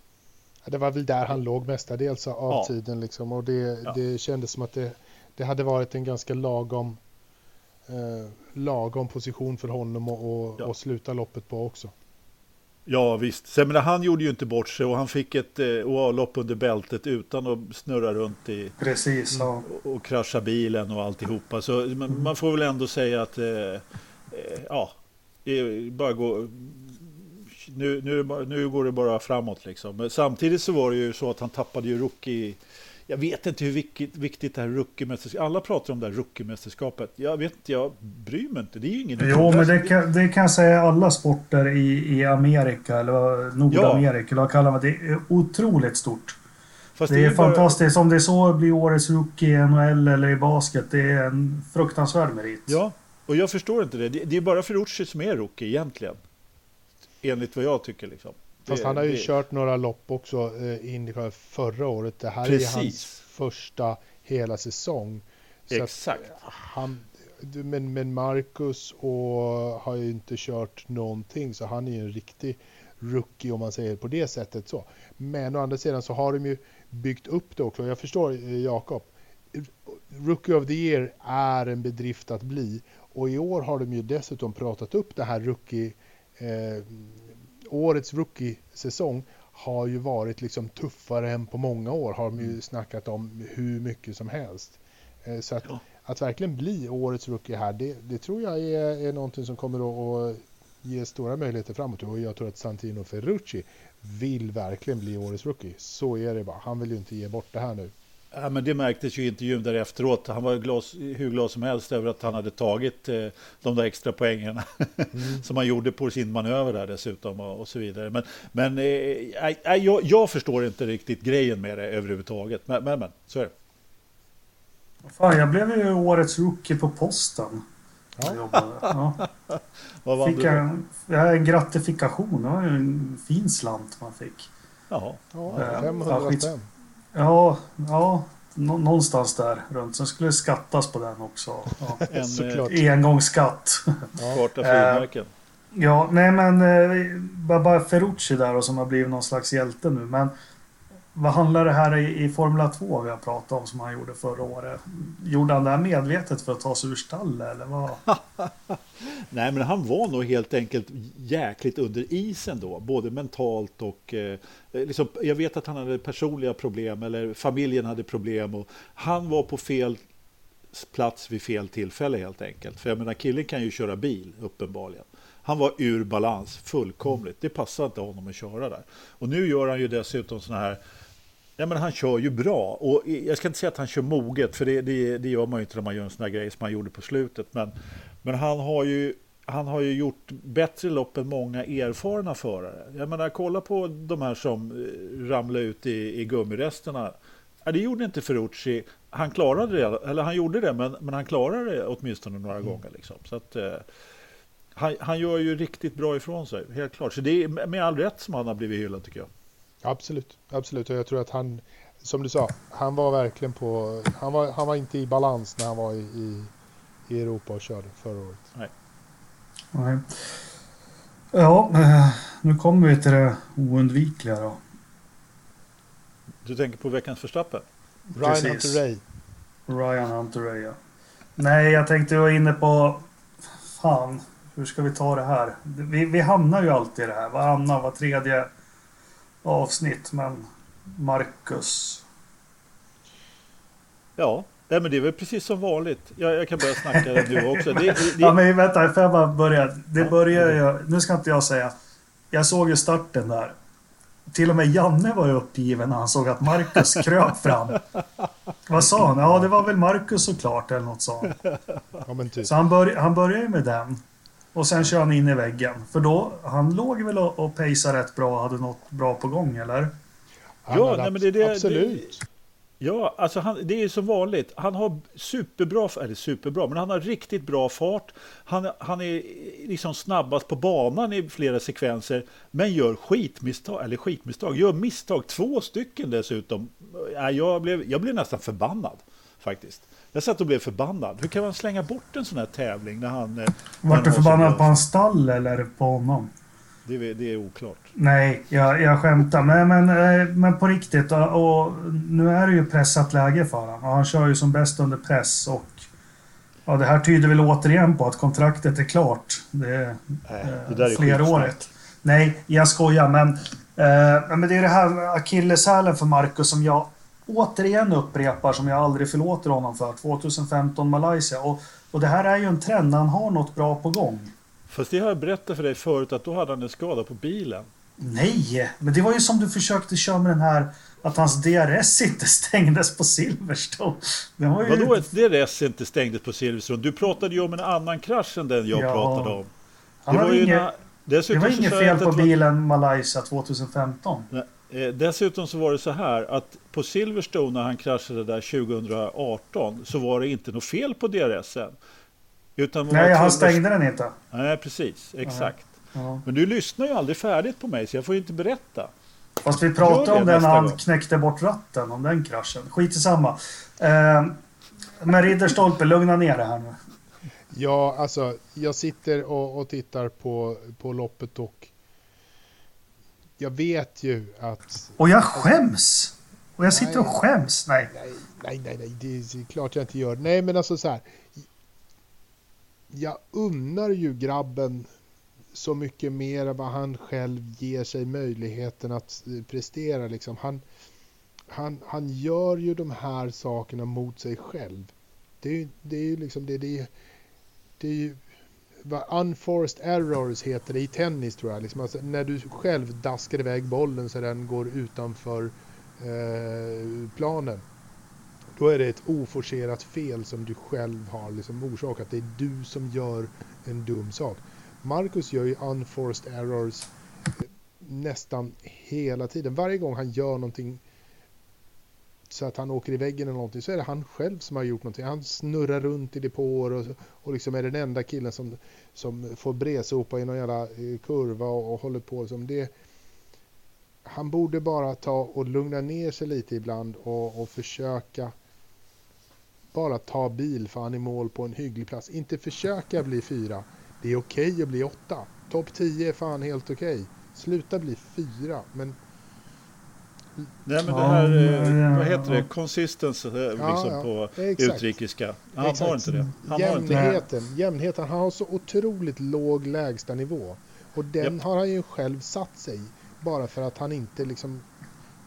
Ja, Det var väl där han låg mestadels av Ja. tiden liksom. Och det, Ja. det kändes som att det, det hade varit en ganska lagom, eh, lagom position för honom att Ja. sluta loppet på också. Ja visst, Sen, men han gjorde ju inte bort sig och han fick ett eh, OA-lopp under bältet utan att snurra runt i Precis, ja. och, och krascha bilen och alltihopa. Så man, man får väl ändå säga att eh, eh, ja, bara gå, nu, nu, nu går det bara framåt liksom. Men samtidigt så var det ju så att han tappade ju rookie jag vet inte hur viktigt, viktigt det här rookie-mästerskapet Alla pratar om det här rookie-mästerskapet. Jag vet inte, jag bryr mig inte. Det är ju ingen Jo, men det kan, det kan jag säga alla sporter i, i Amerika, eller Nordamerika, eller vad kallar man det? Det är otroligt stort. Fast Det är, ju bara- fantastiskt. Om det är så blir årets rookie i NHL eller i basket, det är en fruktansvärd merit. Ja, och jag förstår inte det. Det, det är bara Ferrucci som är rookie egentligen. Enligt vad jag tycker liksom. Fast Det- han har ju det- kört några lopp också eh, Indycar förra året. Det här är hans Precis. första hela säsong. Så Exakt. han, men, men Marcus och har ju inte kört någonting så han är ju en riktig rookie om man säger på det sättet så. Men å andra sidan så har de ju byggt upp det också. Jag förstår eh, Jakob. Rookie of the year är en bedrift att bli och i år har de ju dessutom pratat upp det här rookie eh, årets rookie-säsong har ju varit liksom tuffare än på många år har de ju snackat om hur mycket som helst. Eh, Så att, Ja. att verkligen bli årets rookie här, det, det tror jag är, är någonting som kommer att, att ge stora möjligheter framåt. Och jag tror att Santino Ferrucci vill verkligen bli årets rookie. Så är det bara. Han vill ju inte ge bort det här nu. Ja, men det märktes ju i intervjun där efteråt. Han var glad, hur glad som helst över att han hade tagit eh, de där extra poängen som han gjorde på sin manöver där dessutom och, och så vidare. Men, men eh, jag, jag förstår inte riktigt grejen med det överhuvudtaget. Men, men, men så är det. Fan, jag blev ju årets rookie på posten. Ja. Ja. Vad vann Fick du en, ja, en gratifikation. Det var ju en fin slant man fick. Ja, Jaha. Ja, 500 skit- spänn. Ja, ja Nå någonstans där runt. Sen skulle det skattas på den också. Ja. En Såklart. Engångsskatt. karta Eh, frimärken. Ja, nej men eh, Baba Ferrucci där och som har blivit någon slags hjälte nu. Men vad handlar det här i, i Formula 2 vi har pratat om som han gjorde förra året? Gjorde han det här medvetet för att ta sig ur stallet eller vad? Nej, men han var nog helt enkelt jäkligt under isen då, både mentalt och eh, eh, liksom, jag vet att han hade personliga problem eller familjen hade problem och han var på fel plats vid fel tillfälle helt enkelt. För jag menar, killen kan ju köra bil uppenbarligen. Han var ur balans fullkomligt. Det passade inte honom att köra där. Och nu gör han ju dessutom såna här Ja, men han kör ju bra. Och jag ska inte säga att han kör moget, för det, det, det gör man ju inte när man gör en sån här grej som han gjorde på slutet. Men, men han, har ju, han har ju gjort bättre lopp än många erfarna förare. Jag menar, kolla på de här som eh, ramlade ut i, i gummiresterna. Ja, det gjorde inte Ferrucci. Han klarade det, eller han gjorde det, men, men han klarade det åtminstone några gånger. Liksom. Så att, eh, han, han gör ju riktigt bra ifrån sig, helt klart. Så det är med all rätt som han har blivit hyllad tycker jag. Absolut, absolut. Och jag tror att han, som du sa, han var verkligen på, han var, han var inte i balans när han var i, i, i Europa och körde förra året. Nej. Ja, eh, nu kommer vi till det oundvikliga då. Du tänker på veckans Verstappen? Ryan Precis. Hunter Ray. Ryan Hunter ja. Nej, jag tänkte vara inne på... Fan, hur ska vi ta det här? Vi, vi hamnar ju alltid i det här. Varannan, var tredje avsnitt. Men Marcus. Ja, nej, men det är väl precis som vanligt. Jag, jag kan börja snacka du också. Det, det, det, Ja, men vänta, får jag bara börja? Det Ja. börjar ju... Nu ska inte jag säga. Jag såg ju starten där. Till och med Janne var ju uppgiven när han såg att Marcus kröp fram. Vad sa han? Ja, det var väl Marcus såklart, eller något han. Ja men typ. Så han, bör, han börjar ju med den. Och sen kör han in i väggen. För då, han låg väl och, och pejsade rätt bra och hade något bra på gång, eller? Ja, nej, men det är det- absolut. Ja, alltså han, det är ju som vanligt. Han har superbra, eller superbra, men han har riktigt bra fart. Han, han är liksom snabbast på banan i flera sekvenser, men gör skitmisstag, eller skitmisstag, gör misstag, två stycken dessutom. Ja, Jag blev, jag blev nästan förbannad faktiskt. Jag satt och blev förbannad. Hur kan man slänga bort en sån här tävling när han... eh, när han Vart du förbannad på hans stall eller på honom? Det, är- det är oklart. Nej, jag, jag skämtar. Men, men, eh, men på riktigt. Och, och nu är det ju pressat läge för honom. Och han kör ju som bäst under press. Och ja, det här tyder väl återigen på att kontraktet är klart. Det är Nej, eh, det där är flerårigt. Nej, jag skojar. Men, eh, men det är det här akilleshälen för Marcus som jag återigen upprepar som jag aldrig förlåter honom för. 2015 Malaysia. Och, och det här är ju en trend. när Han har något bra på gång. Fast det har jag berättat för dig förut att då hade han en skada på bilen. Nej, men det var ju som du försökte köra med den här att hans DRS inte stängdes på Silverstone. Det var ju... Vadå ett DRS inte stängdes på Silverstone? Du pratade ju om en annan krasch än den jag Ja. pratade om. Hade ju inget, dessutom det var inget fel på att det var- bilen Malaysia 2015. Nej, eh, Dessutom så var det så här att på Silverstone när han kraschade där 2018 så var det inte något fel på DRSen. Utan Nej, han stängde den inte. Nej, precis. Exakt. Ja. Men du lyssnar ju aldrig färdigt på mig så jag får ju inte berätta. Fast vi pratade det om den när han gång. knäckte bort ratten, om den kraschen. Skit i samma. Eh, men Ridderstolpe, lugna ner det här nu. Ja, alltså jag sitter och, och tittar på, på loppet och jag vet ju att Och jag skäms! Och jag sitter och Nej. skäms. Nej. Nej, nej, nej, det är klart jag inte gör. Nej, men alltså så här. Jag unnar ju grabben så mycket mer än vad han själv ger sig möjligheten att eh, prestera. Liksom. Han, han, han gör ju de här sakerna mot sig själv. Det är ju det är ju liksom det, det är, det är ju unforced errors heter det i tennis tror jag. Liksom alltså, när du själv daskar iväg bollen så den går utanför eh, planen. Då är det ett oforcerat fel som du själv har liksom orsakat. Det är du som gör en dum sak. Marcus gör ju unforced errors eh, nästan hela tiden. Varje gång han gör någonting så att han åker i väggen eller någonting så är det han själv som har gjort någonting. Han snurrar runt i depåer och, och liksom är den enda killen som, som får bredsopa i någon jävla eh, kurva och, och håller på som det. Han borde bara ta och lugna ner sig lite ibland och, och försöka bara ta bil för han är mål på en hygglig plats. Inte försöka bli fyra. Det är okej okay att bli åtta. Topp 10 är fan helt okej. Okay. Sluta bli fyra, men... Nej men det här, ja, vad heter det, consistence liksom ja, på utrikiska. Han exakt. har inte det. Han jämnheten, har inte jämnheten, han har så otroligt låg lägsta nivå. Och den yep. har han ju själv satt sig bara för att han inte liksom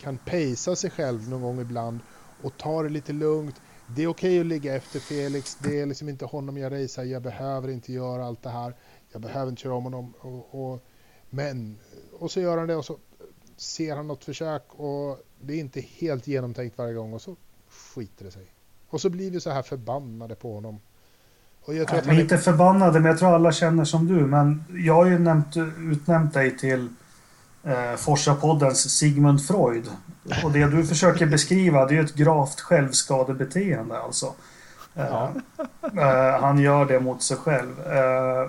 kan pacea sig själv någon gång ibland och ta det lite lugnt. Det är okej okay att ligga efter Felix, det är liksom inte honom jag racear, jag behöver inte göra allt det här. Jag behöver inte köra om honom. Och, och, men, och så gör han det och så ser han något försök och det är inte helt genomtänkt varje gång och så skiter det sig. Och så blir vi så här förbannade på honom. Och jag tror att inte förbannade, men jag tror alla känner som du. Men jag har ju nämnt, utnämnt dig till eh, Forsa-poddens Sigmund Freud. Och det du försöker beskriva det är ju ett gravt självskadebeteende alltså. Eh, ja. eh, han gör det mot sig själv. Eh,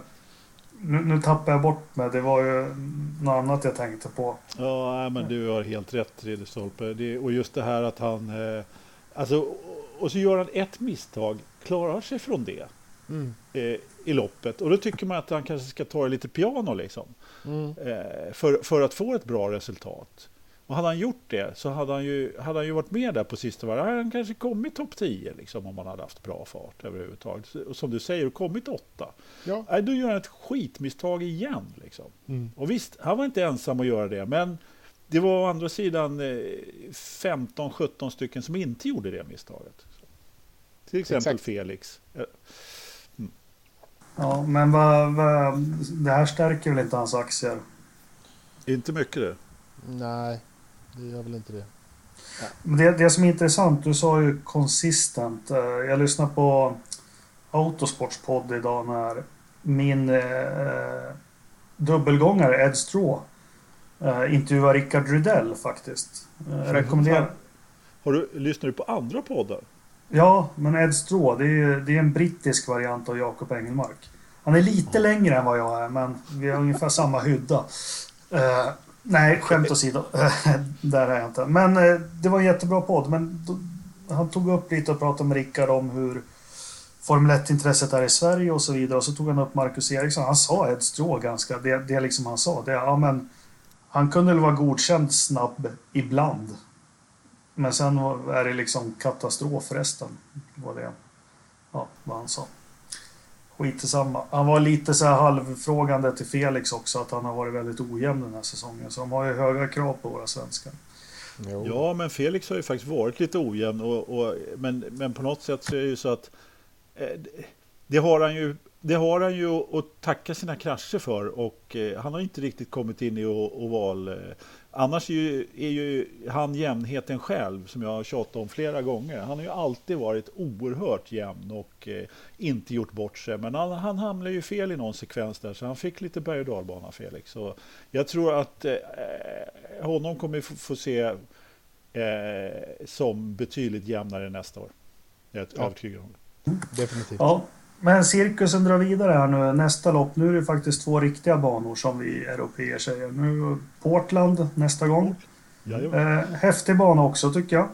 nu, nu tappar jag bort mig. Det var ju något annat jag tänkte på. Ja, men du har helt rätt Ridderstolpe. Och just det här att han... Eh, alltså, och så gör han ett misstag, klarar sig från det mm. eh, i loppet. Och då tycker man att han kanske ska ta det lite piano liksom. Mm. Eh, för, för att få ett bra resultat. Och hade han gjort det så hade han ju, hade han ju varit med där på sista varvet. Hade han kanske kommit topp 10 liksom, om han hade haft bra fart överhuvudtaget. Och som du säger, kommit åtta. Ja. Nej, då gör han ett skitmisstag igen. Liksom. Mm. Och visst, han var inte ensam att göra det. Men det var å andra sidan 15-17 eh, stycken som inte gjorde det misstaget. Till exempel Exakt. Felix. Mm. Ja, men vad, vad, det här stärker väl inte hans aktier? Inte mycket det. Nej det gör väl inte det. det. Det som är intressant, du sa ju konsistent. Eh, jag lyssnade på Autosports podd idag när min eh, dubbelgångare Ed Straw eh, intervjuar Rickard Rydell faktiskt. Eh, rekommenderar. Har du, lyssnar du på andra poddar? Ja, men Ed Straw, det är, det är en brittisk variant av Jakob Engelmark. Han är lite längre än vad jag är, men vi har ungefär samma hydda. Eh, Nej, skämt åsido. Där är jag inte. Men eh, det var en jättebra podd. Men han tog upp lite och pratade med Rickard om hur Formel 1-intresset är i Sverige och så vidare. Och så tog han upp Marcus Eriksson. Han sa ett strå ganska. Det, det liksom han sa. Det, ja, men, han kunde väl vara godkänd snabb ibland. Men sen är det liksom katastrof resten. Var det ja, vad han sa. Skit i samma. Han var lite så här halvfrågande till Felix också, att han har varit väldigt ojämn den här säsongen. Så de har ju höga krav på våra svenskar. Jo. Ja, men Felix har ju faktiskt varit lite ojämn. Och, och, men, men på något sätt så är det ju så att eh, det har han ju det har han ju att tacka sina krascher för och eh, han har inte riktigt kommit in i oval. Annars är ju, är ju han jämnheten själv som jag har tjatat om flera gånger. Han har ju alltid varit oerhört jämn och eh, inte gjort bort sig. Men han, han hamnade ju fel i någon sekvens där så han fick lite berg och dalbana Felix. Så jag tror att eh, honom kommer vi få, få se eh, som betydligt jämnare nästa år. Jag är övertygad om det. Definitivt. Ja. Men cirkusen drar vidare här nu. Nästa lopp, nu är det faktiskt två riktiga banor som vi europeer säger. Nu Portland nästa gång. Eh, häftig bana också tycker jag.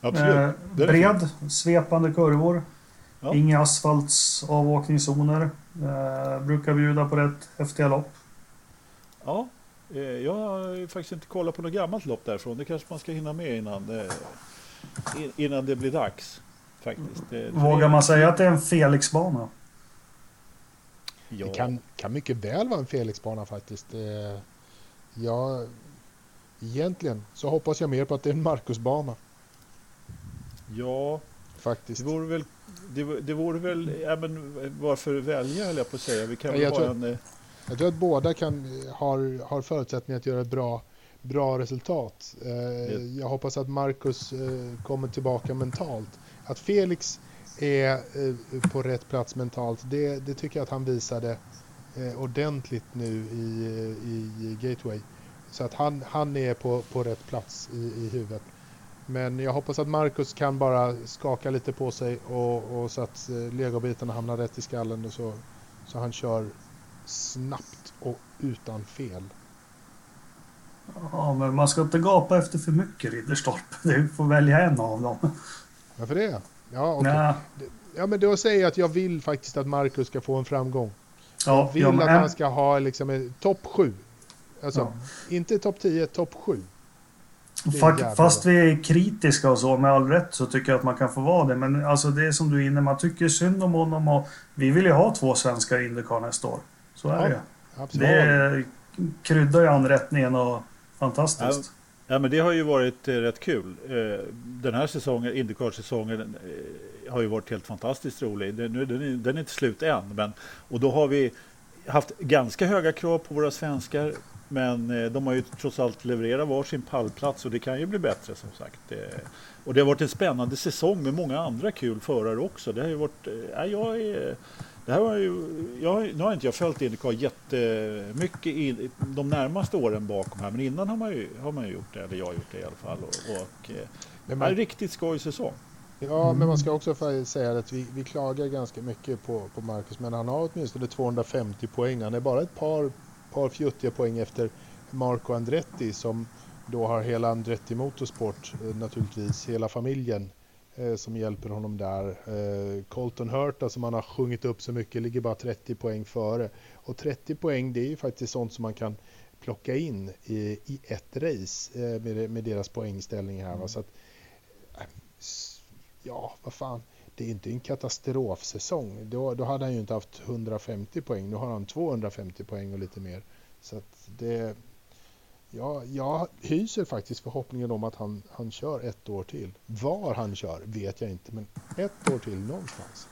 Absolut. Eh, bred, svepande kurvor. Ja. Inga asfaltsavåkningszoner. Eh, brukar bjuda på rätt häftiga lopp. Ja, eh, jag har faktiskt inte kollat på något gammalt lopp därifrån. Det kanske man ska hinna med innan, eh, innan det blir dags faktiskt. Det, Vågar man säga att det är en Felix-bana? Ja. Det kan, kan mycket väl vara en Felix-bana faktiskt. Eh, ja, egentligen så hoppas jag mer på att det är en Marcus-bana. Ja, faktiskt. Det vore väl, det, det vore väl ja, men varför välja höll jag på att säga. Vi kan jag, tror, en, eh, jag tror att båda kan, har, har förutsättningar att göra ett bra, bra resultat. Eh, jag hoppas att Marcus kommer tillbaka mentalt att Felix är eh, på rätt plats mentalt, det, det tycker jag att han visade eh, ordentligt nu i, eh, i Gateway. Så att han, han är på, på rätt plats i, i huvudet. Men jag hoppas att Marcus kan bara skaka lite på sig och, och så att legobitarna hamnar rätt i skallen och så, så han kör snabbt och utan fel. Ja, men man ska inte gapa efter för mycket Ridderstorp. Du får välja en av dem. Varför det? Ja. Nej. Ja, men då säger jag att jag vill faktiskt att Marcus ska få en framgång. Ja, Jag vill ja, men att han ska ha liksom en topp 7. Alltså, Ja. inte topp 10, topp 7. Det är Fa- jävla Fast vi är kritiska och så, med all rätt, så tycker jag att man kan få vara det. Men alltså det är som du är inne, man tycker synd om honom och vi vill ju ha två svenskar i Indycar nästa år. Så är Ja, det Absolut. Det kryddar ju anrättningen och fantastiskt. Ja, men det har ju varit eh, rätt kul. Eh, den här säsongen, Indycar-säsongen, eh, har ju varit helt fantastiskt rolig. Den, nu- den, är, den är inte slut än. Men, och då har vi haft ganska höga krav på våra svenskar. Men eh, de har ju trots allt levererat varsin pallplats och det kan ju bli bättre som sagt. Eh, och det har varit en spännande säsong med många andra kul förare också. Det har ju varit, eh, ja, jag är, det här var ju, jag, nu har inte jag följt Indycar jättemycket i, de närmaste åren bakom här, men innan har man ju, har man ju gjort det, eller jag har gjort det i alla fall. Och, och, eh, Men det är en riktigt skoj säsong. ja, men man ska också säga att vi, vi klagar ganska mycket på, på Marcus, men han har åtminstone 250 poäng. Han är bara ett par, par fjuttiga poäng efter Marco Andretti som då har hela Andretti Motorsport, eh, naturligtvis hela familjen Eh, som hjälper honom där. Eh, Colton Hurta som han har sjungit upp så mycket ligger bara 30 poäng före. Och 30 poäng det är ju faktiskt sånt som man kan plocka in i, i ett race eh, med, med deras poängställning här. Mm. Så att, ja, vad fan. Det är inte en katastrofsäsong. Då, då hade han ju inte haft 150 poäng. Nu har han 250 poäng och lite mer. Så att det... Ja, jag hyser faktiskt förhoppningen om att han, han kör ett år till. Var han kör vet jag inte, men ett år till någonstans.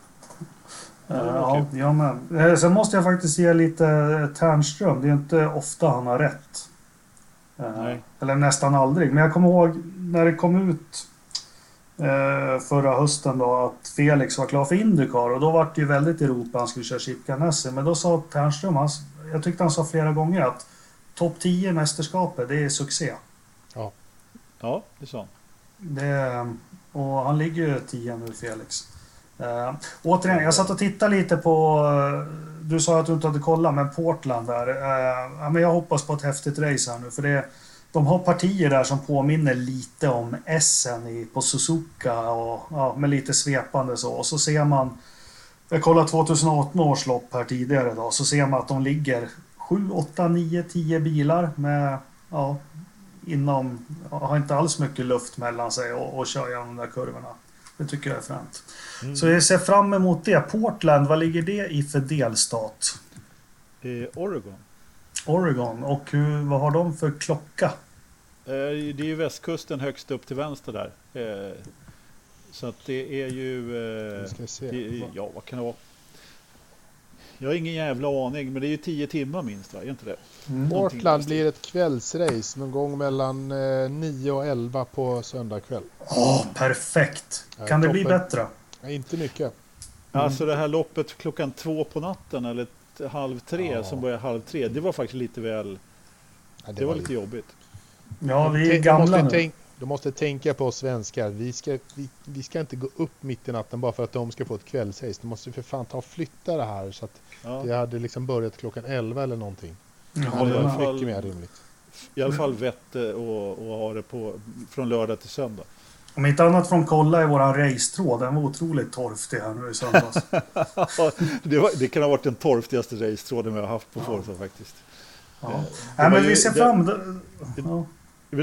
Eh, Ja, Ja, jag med. Eh, Sen måste jag faktiskt ge lite eh, Ternström. Det är inte ofta han har rätt. Nej. Eller nästan aldrig. Men jag kommer ihåg när det kom ut förra hösten då att Felix var klar för Indycar och då var det ju väldigt Europa han skulle köra Chip Ganassi. Men då sa Ternström, jag tyckte han sa flera gånger att topp 10 i mästerskapet, det är succé. Ja, det är så. Det, och han ligger ju 10 nu, Felix. Uh, återigen, jag satt och tittade lite på... eh, du sa att du inte hade kollat, men Portland där. eh, ja, men jag hoppas på ett häftigt race här nu, för det, de har partier där som påminner lite om Essen i, på Suzuka, och, ja, med lite svepande så. Och så ser man... Jag kollade 2018 års lopp här tidigare då, så ser man att de ligger 7, 8, 9, 10 bilar med... Ja, inom... Har inte alls mycket luft mellan sig och, och kör genom de där kurvorna. Det tycker jag är fränt. Mm. Så jag ser fram emot det. Portland, vad ligger det i för delstat? Eh, Oregon. Oregon. Och hur, vad har de för klocka? Eh, det är ju västkusten högst upp till vänster där. Eh, så att det är ju... Eh, ska se. det, ja, vad kan det vara? Jag har ingen jävla aning, men det är ju 10 timmar minst, va? Är inte det? Mm. Portland blir ett kvällsrace någon gång mellan eh, 9 och 11 på söndag kväll. Åh, perfekt! Ja, Kan det bli toppen. bättre? Ja, inte mycket. Alltså det här loppet klockan två på natten eller halv tre Ja. som börjar halv tre. Det var faktiskt lite väl... Ja, Det var lite jobbigt. Ja, vi är gamla nu. Du måste tänka på oss svenskar. Vi ska, vi, vi ska inte gå upp mitt i natten bara för att de ska få ett kvällsrace. De måste för fan ta och flytta det här så att Ja. det hade liksom börjat klockan 11 eller någonting. Ja, Det hade varit fall- mycket mer rimligt. I alla fall vett eh, och, och ha det på, från lördag till söndag. Om inte annat från kolla i våran racetråd. Den var otroligt torftig här nu i söndags. det, var, det kan ha varit den torftigaste racetråden vi har haft på Forza faktiskt. Ja. Det Nej, men ju- vi ser det- fram... Ja.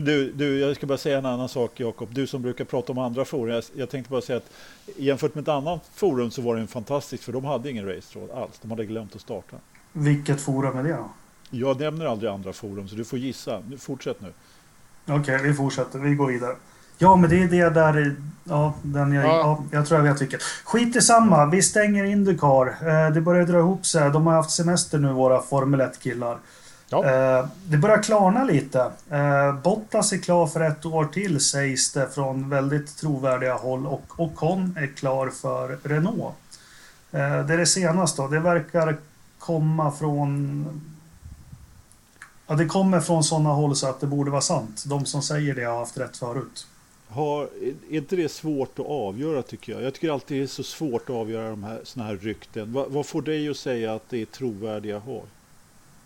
Du, du, jag ska bara säga en annan sak Jakob. Du som brukar prata om andra forum. Jag, jag tänkte bara säga att jämfört med ett annat forum så var det en fantastisk för de hade ingen racetråd alls. De hade glömt att starta. Vilket forum är det då? Jag nämner aldrig andra forum så du får gissa. Nu, fortsätt nu. Okej, vi fortsätter. Vi går vidare. Ja, men det är det där... Ja, den jag, Ja. ja. jag tror jag vet vilket. Skit i samma. Vi stänger Indycar. Eh, det börjar dra ihop sig. De har haft semester nu, våra Formel 1-killar. Ja. Eh, det börjar klarna lite. Eh, Bottas är klar för ett år till, sägs det från väldigt trovärdiga håll. Och Ocon är klar för Renault. Eh, det är det senaste. då. Det verkar komma från... Ja, det kommer från sådana håll så att det borde vara sant. De som säger det har haft rätt förut. Har, är inte det svårt att avgöra tycker jag? Jag tycker alltid det är så svårt att avgöra de här, såna här rykten. Va, vad får dig att säga att det är trovärdiga har?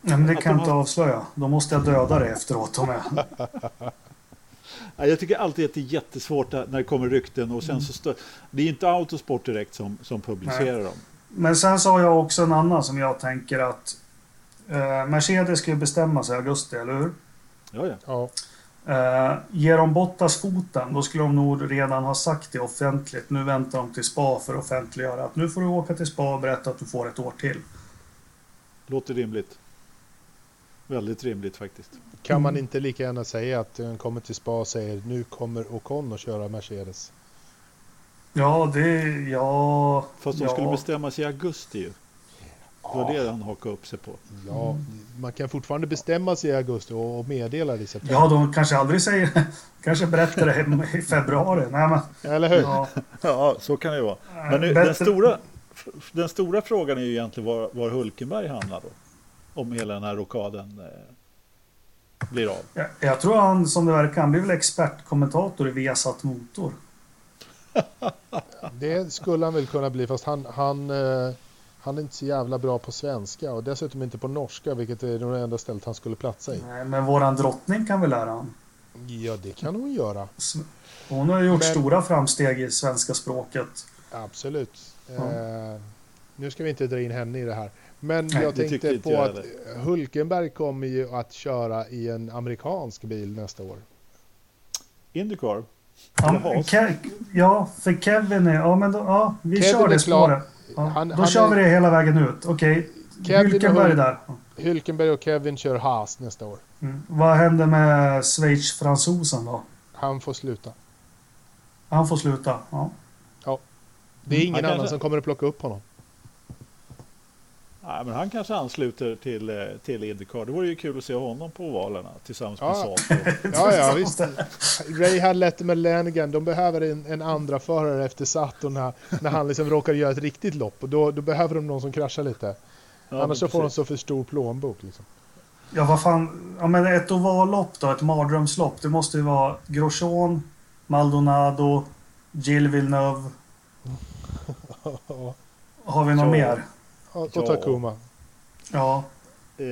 Nej, men det Att kan de jag inte har- avslöja. Då måste jag döda det efteråt om jag... Ja, Jag tycker alltid att det är jättesvårt när det kommer rykten och sen så stö- Det är inte Autosport direkt som, som publicerar dem. Men sen så har jag också en annan som jag tänker att eh, Mercedes ska ju bestämma sig i augusti, eller hur? Ja, ja. Ja, Eh, ger de Bottas foten, då skulle de nog redan ha sagt det offentligt. Nu väntar de till spa för att offentliggöra att nu får du åka till spa och berätta att du får ett år till. Låter rimligt. Väldigt rimligt faktiskt. kan man Mm. inte lika gärna säga att han kommer till spa och säger nu kommer Ocon att köra Mercedes. Ja, det... Ja... Fast de ja. skulle bestämma sig i augusti ju. Det var det han hakade upp sig på. Ja, man kan fortfarande bestämma sig i augusti och meddela det i september. Ja, de kanske aldrig säger... kanske berättar det i februari. Nej, men... Eller hur? Ja, Ja, så kan det ju vara. Men nu, bättre- den, stora, den stora frågan är ju egentligen var, var Hulkenberg hamnar då. Om hela den här rockaden eh, blir av. jag, jag tror han, som det verkar, han blir väl expertkommentator i Viasat Motor. Det skulle han väl kunna bli fast han, han, eh, han är inte så jävla bra på svenska och dessutom inte på norska vilket är det enda stället han skulle platsa i. Nej, men våran drottning kan väl lära han. Ja, det kan hon göra. Hon har ju gjort Men- stora framsteg i svenska språket. Absolut. Ja. Eh, nu ska vi inte dra in henne i det här. Men Nej, jag tänkte på jag att Hulkenberg kommer ju att köra i en amerikansk bil nästa år. Indycar? Ja, ja för Kevin är... Ja, men då, ja, vi Kevin kör det är spåret. Ja, Han- då han kör är- vi det hela vägen ut. Okej. Kevin Hülkenberg och- där. Hulkenberg och Kevin kör Haas nästa år. Mm. Vad händer med Schweiz-fransosen då? Han får sluta. Han får sluta. Ja. Det är ingen Han annan kanske- som kommer att plocka upp honom. Nej, men han kanske ansluter till, eh, till Indycar. Det vore ju kul att se honom på ovalerna tillsammans med Ja. Saab. Ja, ja, visst. Ray Hallett med Lanigan, de behöver en, en andra förare efter Saturn när, när han liksom råkar göra ett riktigt lopp. Och då, då behöver de någon som kraschar lite. Ja, Annars så får de så för stor plånbok. Liksom. Ja, vad fan. Ja, men ett ovallopp då, ett mardrömslopp. Det måste ju vara Grosjean, Maldonado, Gilles Villeneuve. Har vi något Ja. mer? Och Ja. Takuma. Ja, Eh,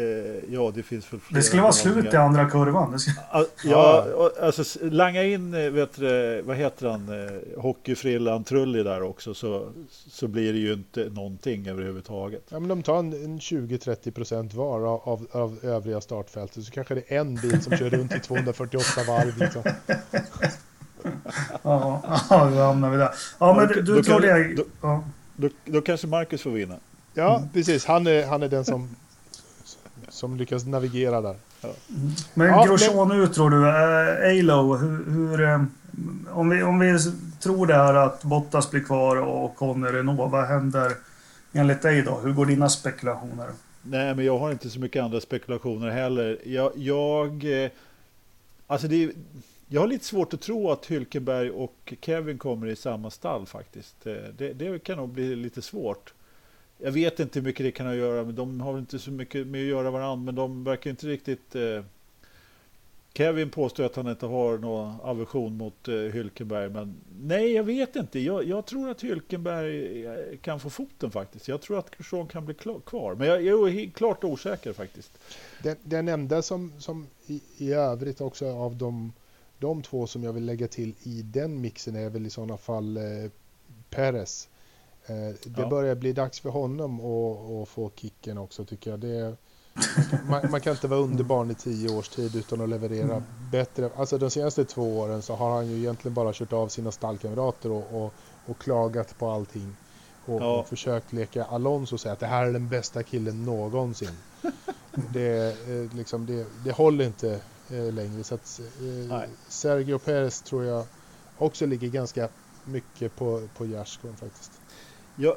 ja, det finns väl det skulle vara slut i andra kurvan. Det ska... Ja, alltså langa in, eh, vet du, vad heter han, eh, hockeyfrillan Trulli där också så, så blir det ju inte någonting överhuvudtaget. Ja, men de tar en, en 20-30% var av, av, av övriga startfältet. Så kanske det är en bil som kör runt i 248 varv. Liksom. Ja, ja, då hamnar vi där. Ja, men Då- du, då du tror kan- det... då- Ja. Då, då kanske Marcus får vinna. Ja, precis. Han är, han är den som, som lyckas navigera där. Men Ja, Grosjean ut tror du. Uh, Alo, hur... hur eh, om, vi, om vi tror det här att Bottas blir kvar och Conny Renault, vad händer enligt dig då? Hur går dina spekulationer? Nej, men jag har inte så mycket andra spekulationer heller. Jag, jag, eh, alltså det, jag har lite svårt att tro att Hylkenberg och Kevin kommer i samma stall faktiskt. Det, det kan nog bli lite svårt. Jag vet inte hur mycket det kan ha att göra med, de har inte så mycket med att göra varandra, men de verkar inte riktigt... Eh, Kevin påstår att han inte har någon aversion mot eh, Hylkenberg, men nej, jag vet inte. Jag, jag tror att Hylkenberg eh, kan få foten faktiskt. Jag tror att Kursson kan bli klar, kvar, men jag, jag är klart osäker faktiskt. Den, den enda som, som i, i övrigt också av de, de två som jag vill lägga till i den mixen är väl i sådana fall eh, Perez. Eh, det Ja. börjar bli dags för honom att få kicken också tycker jag. Det, man, man kan inte vara underbarn i tio års tid utan att leverera bättre. Alltså de senaste två åren så har han ju egentligen bara kört av sina stallkamrater och, och, och klagat på allting. Och, Ja. och försökt leka Alonso och säga att det här är den bästa killen någonsin. det, eh, liksom, det, det håller inte eh, längre. Så att, eh. Sergio Perez tror jag också ligger ganska mycket på, på gärdsgården faktiskt. Jag,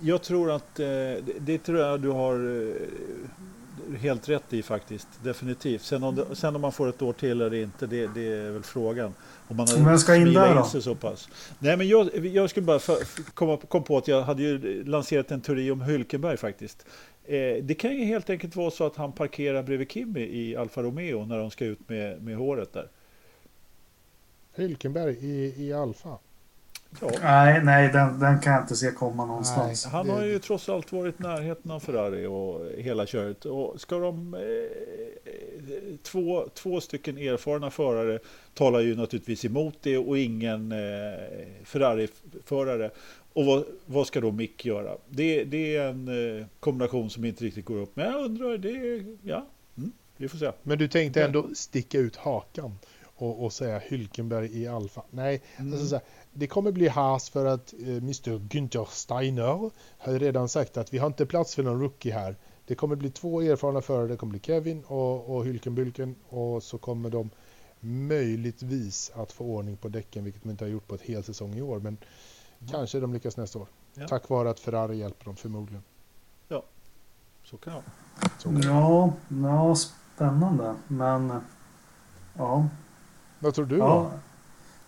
jag tror att eh, det, det tror jag du har eh, helt rätt i faktiskt. Definitivt. Sen om, det, sen om man får ett år till eller inte, det, det är väl frågan. Om man Vem ska in där då? så pass. Nej, men jag, jag skulle bara för, komma kom på att jag hade ju lanserat en teori om Hülkenberg faktiskt. Eh, det kan ju helt enkelt vara så att han parkerar bredvid Kimi i Alfa Romeo när de ska ut med, med håret där. Hylkenberg i, i Alfa. Ja, Nej, nej, den, den kan jag inte se komma någonstans. Han Det- har ju trots allt varit i närheten av Ferrari och hela köret. Och ska de eh, två, två stycken erfarna förare talar ju naturligtvis emot det och ingen eh, Ferrari-förare. Och vad, vad, ska då Mick göra? Det, det är en eh, kombination som inte riktigt går upp. Men jag undrar, det, ja, mm, vi får se. Men du tänkte ändå sticka ut hakan och, och säga Hylkenberg i Alfa. Nej, mm. alltså, så här, det kommer bli Haas för att eh, Mr Günther Steiner har redan sagt att vi har inte plats för någon rookie här. Det kommer bli två erfarna förare, det kommer bli Kevin och, och Hylkenbylken och så kommer de möjligtvis att få ordning på däcken, vilket de inte har gjort på ett hel säsong i år. Men mm. kanske de lyckas nästa år. Ja. Tack vare att Ferrari hjälper dem förmodligen. Ja, så kan det vara. Ja, ja, spännande. Men ja. Vad tror du? Ja. Då?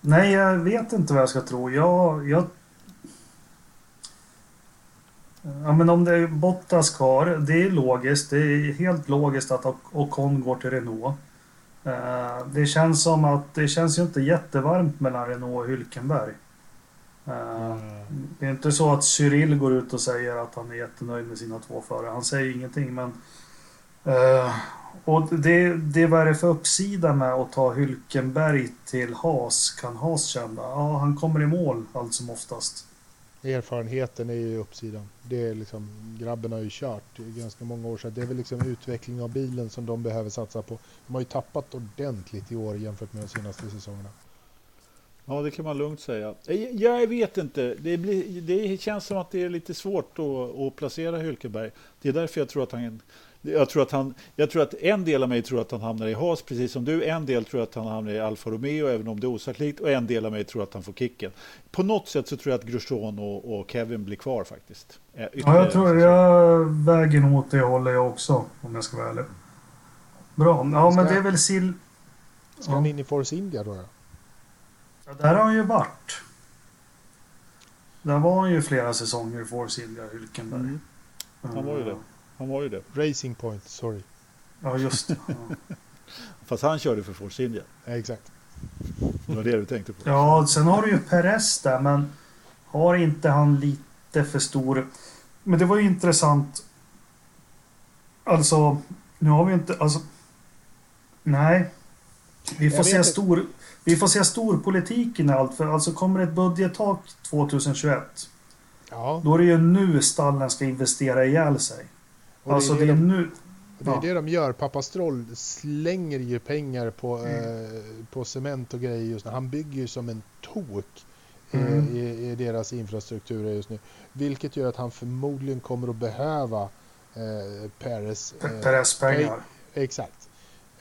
Nej, jag vet inte vad jag ska tro. Jag, jag... Ja, men om det är Bottas kvar, det är logiskt. Det är helt logiskt att Ocon går till Renault. Eh, det känns som att det känns ju inte jättevarmt mellan Renault och Hylkenberg. Mm. Det är inte så att Cyril går ut och säger att han är jättenöjd med sina två förare. Han säger ingenting men... Och det, det vad är det för uppsida med att ta Hylkenberg till Haas? Kan Haas känna? Ja, han kommer i mål allt som oftast. Erfarenheten är ju uppsidan. Det är liksom, grabben har ju kört i ganska många år så det är väl liksom utveckling av bilen som de behöver satsa på. De har ju tappat ordentligt i år jämfört med de senaste säsongerna. Ja, det kan man lugnt säga. Jag vet inte. Det, blir, det känns som att det är lite svårt att, att placera Hylkenberg. Det är därför jag tror att han jag tror, att han, jag tror att en del av mig tror att han hamnar i Haas, precis som du. En del tror att han hamnar i Alfa Romeo, även om det är osannolikt. Och en del av mig tror att han får kicken. På något sätt så tror jag att Grosjean och, och Kevin blir kvar faktiskt. Ja, jag tror jag väger nog åt det hållet jag också, om jag ska vara ärlig. Bra. Ja, men det är väl sill... Ska han in i Force India då? Ja, där har han ju varit. Där var han ju flera säsonger i Force India, Hylkenberg. Mm. Han var ju det. Han var ju det. Racing Point, sorry. Ja, just det. Ja. Fast han körde för Force India. Ja, exakt. Det var det du tänkte på. Ja, sen har du ju Perez där, men har inte han lite för stor... Men det var ju intressant. Alltså, nu har vi inte... Alltså, nej. Vi får, se stor, vi får se storpolitiken i allt. För alltså kommer det ett budgettak 2021. Ja. Då är det ju nu stallen ska investera ihjäl sig. Och alltså det är, det, de, nu... det, är det de gör. Pappa Stroll slänger ju pengar på, mm. eh, på cement och grejer just nu. Han bygger ju som en tok eh, mm. i, i, deras infrastruktur just nu. Vilket gör att han förmodligen kommer att behöva eh, Peres... Eh, Peres pengar. Exakt.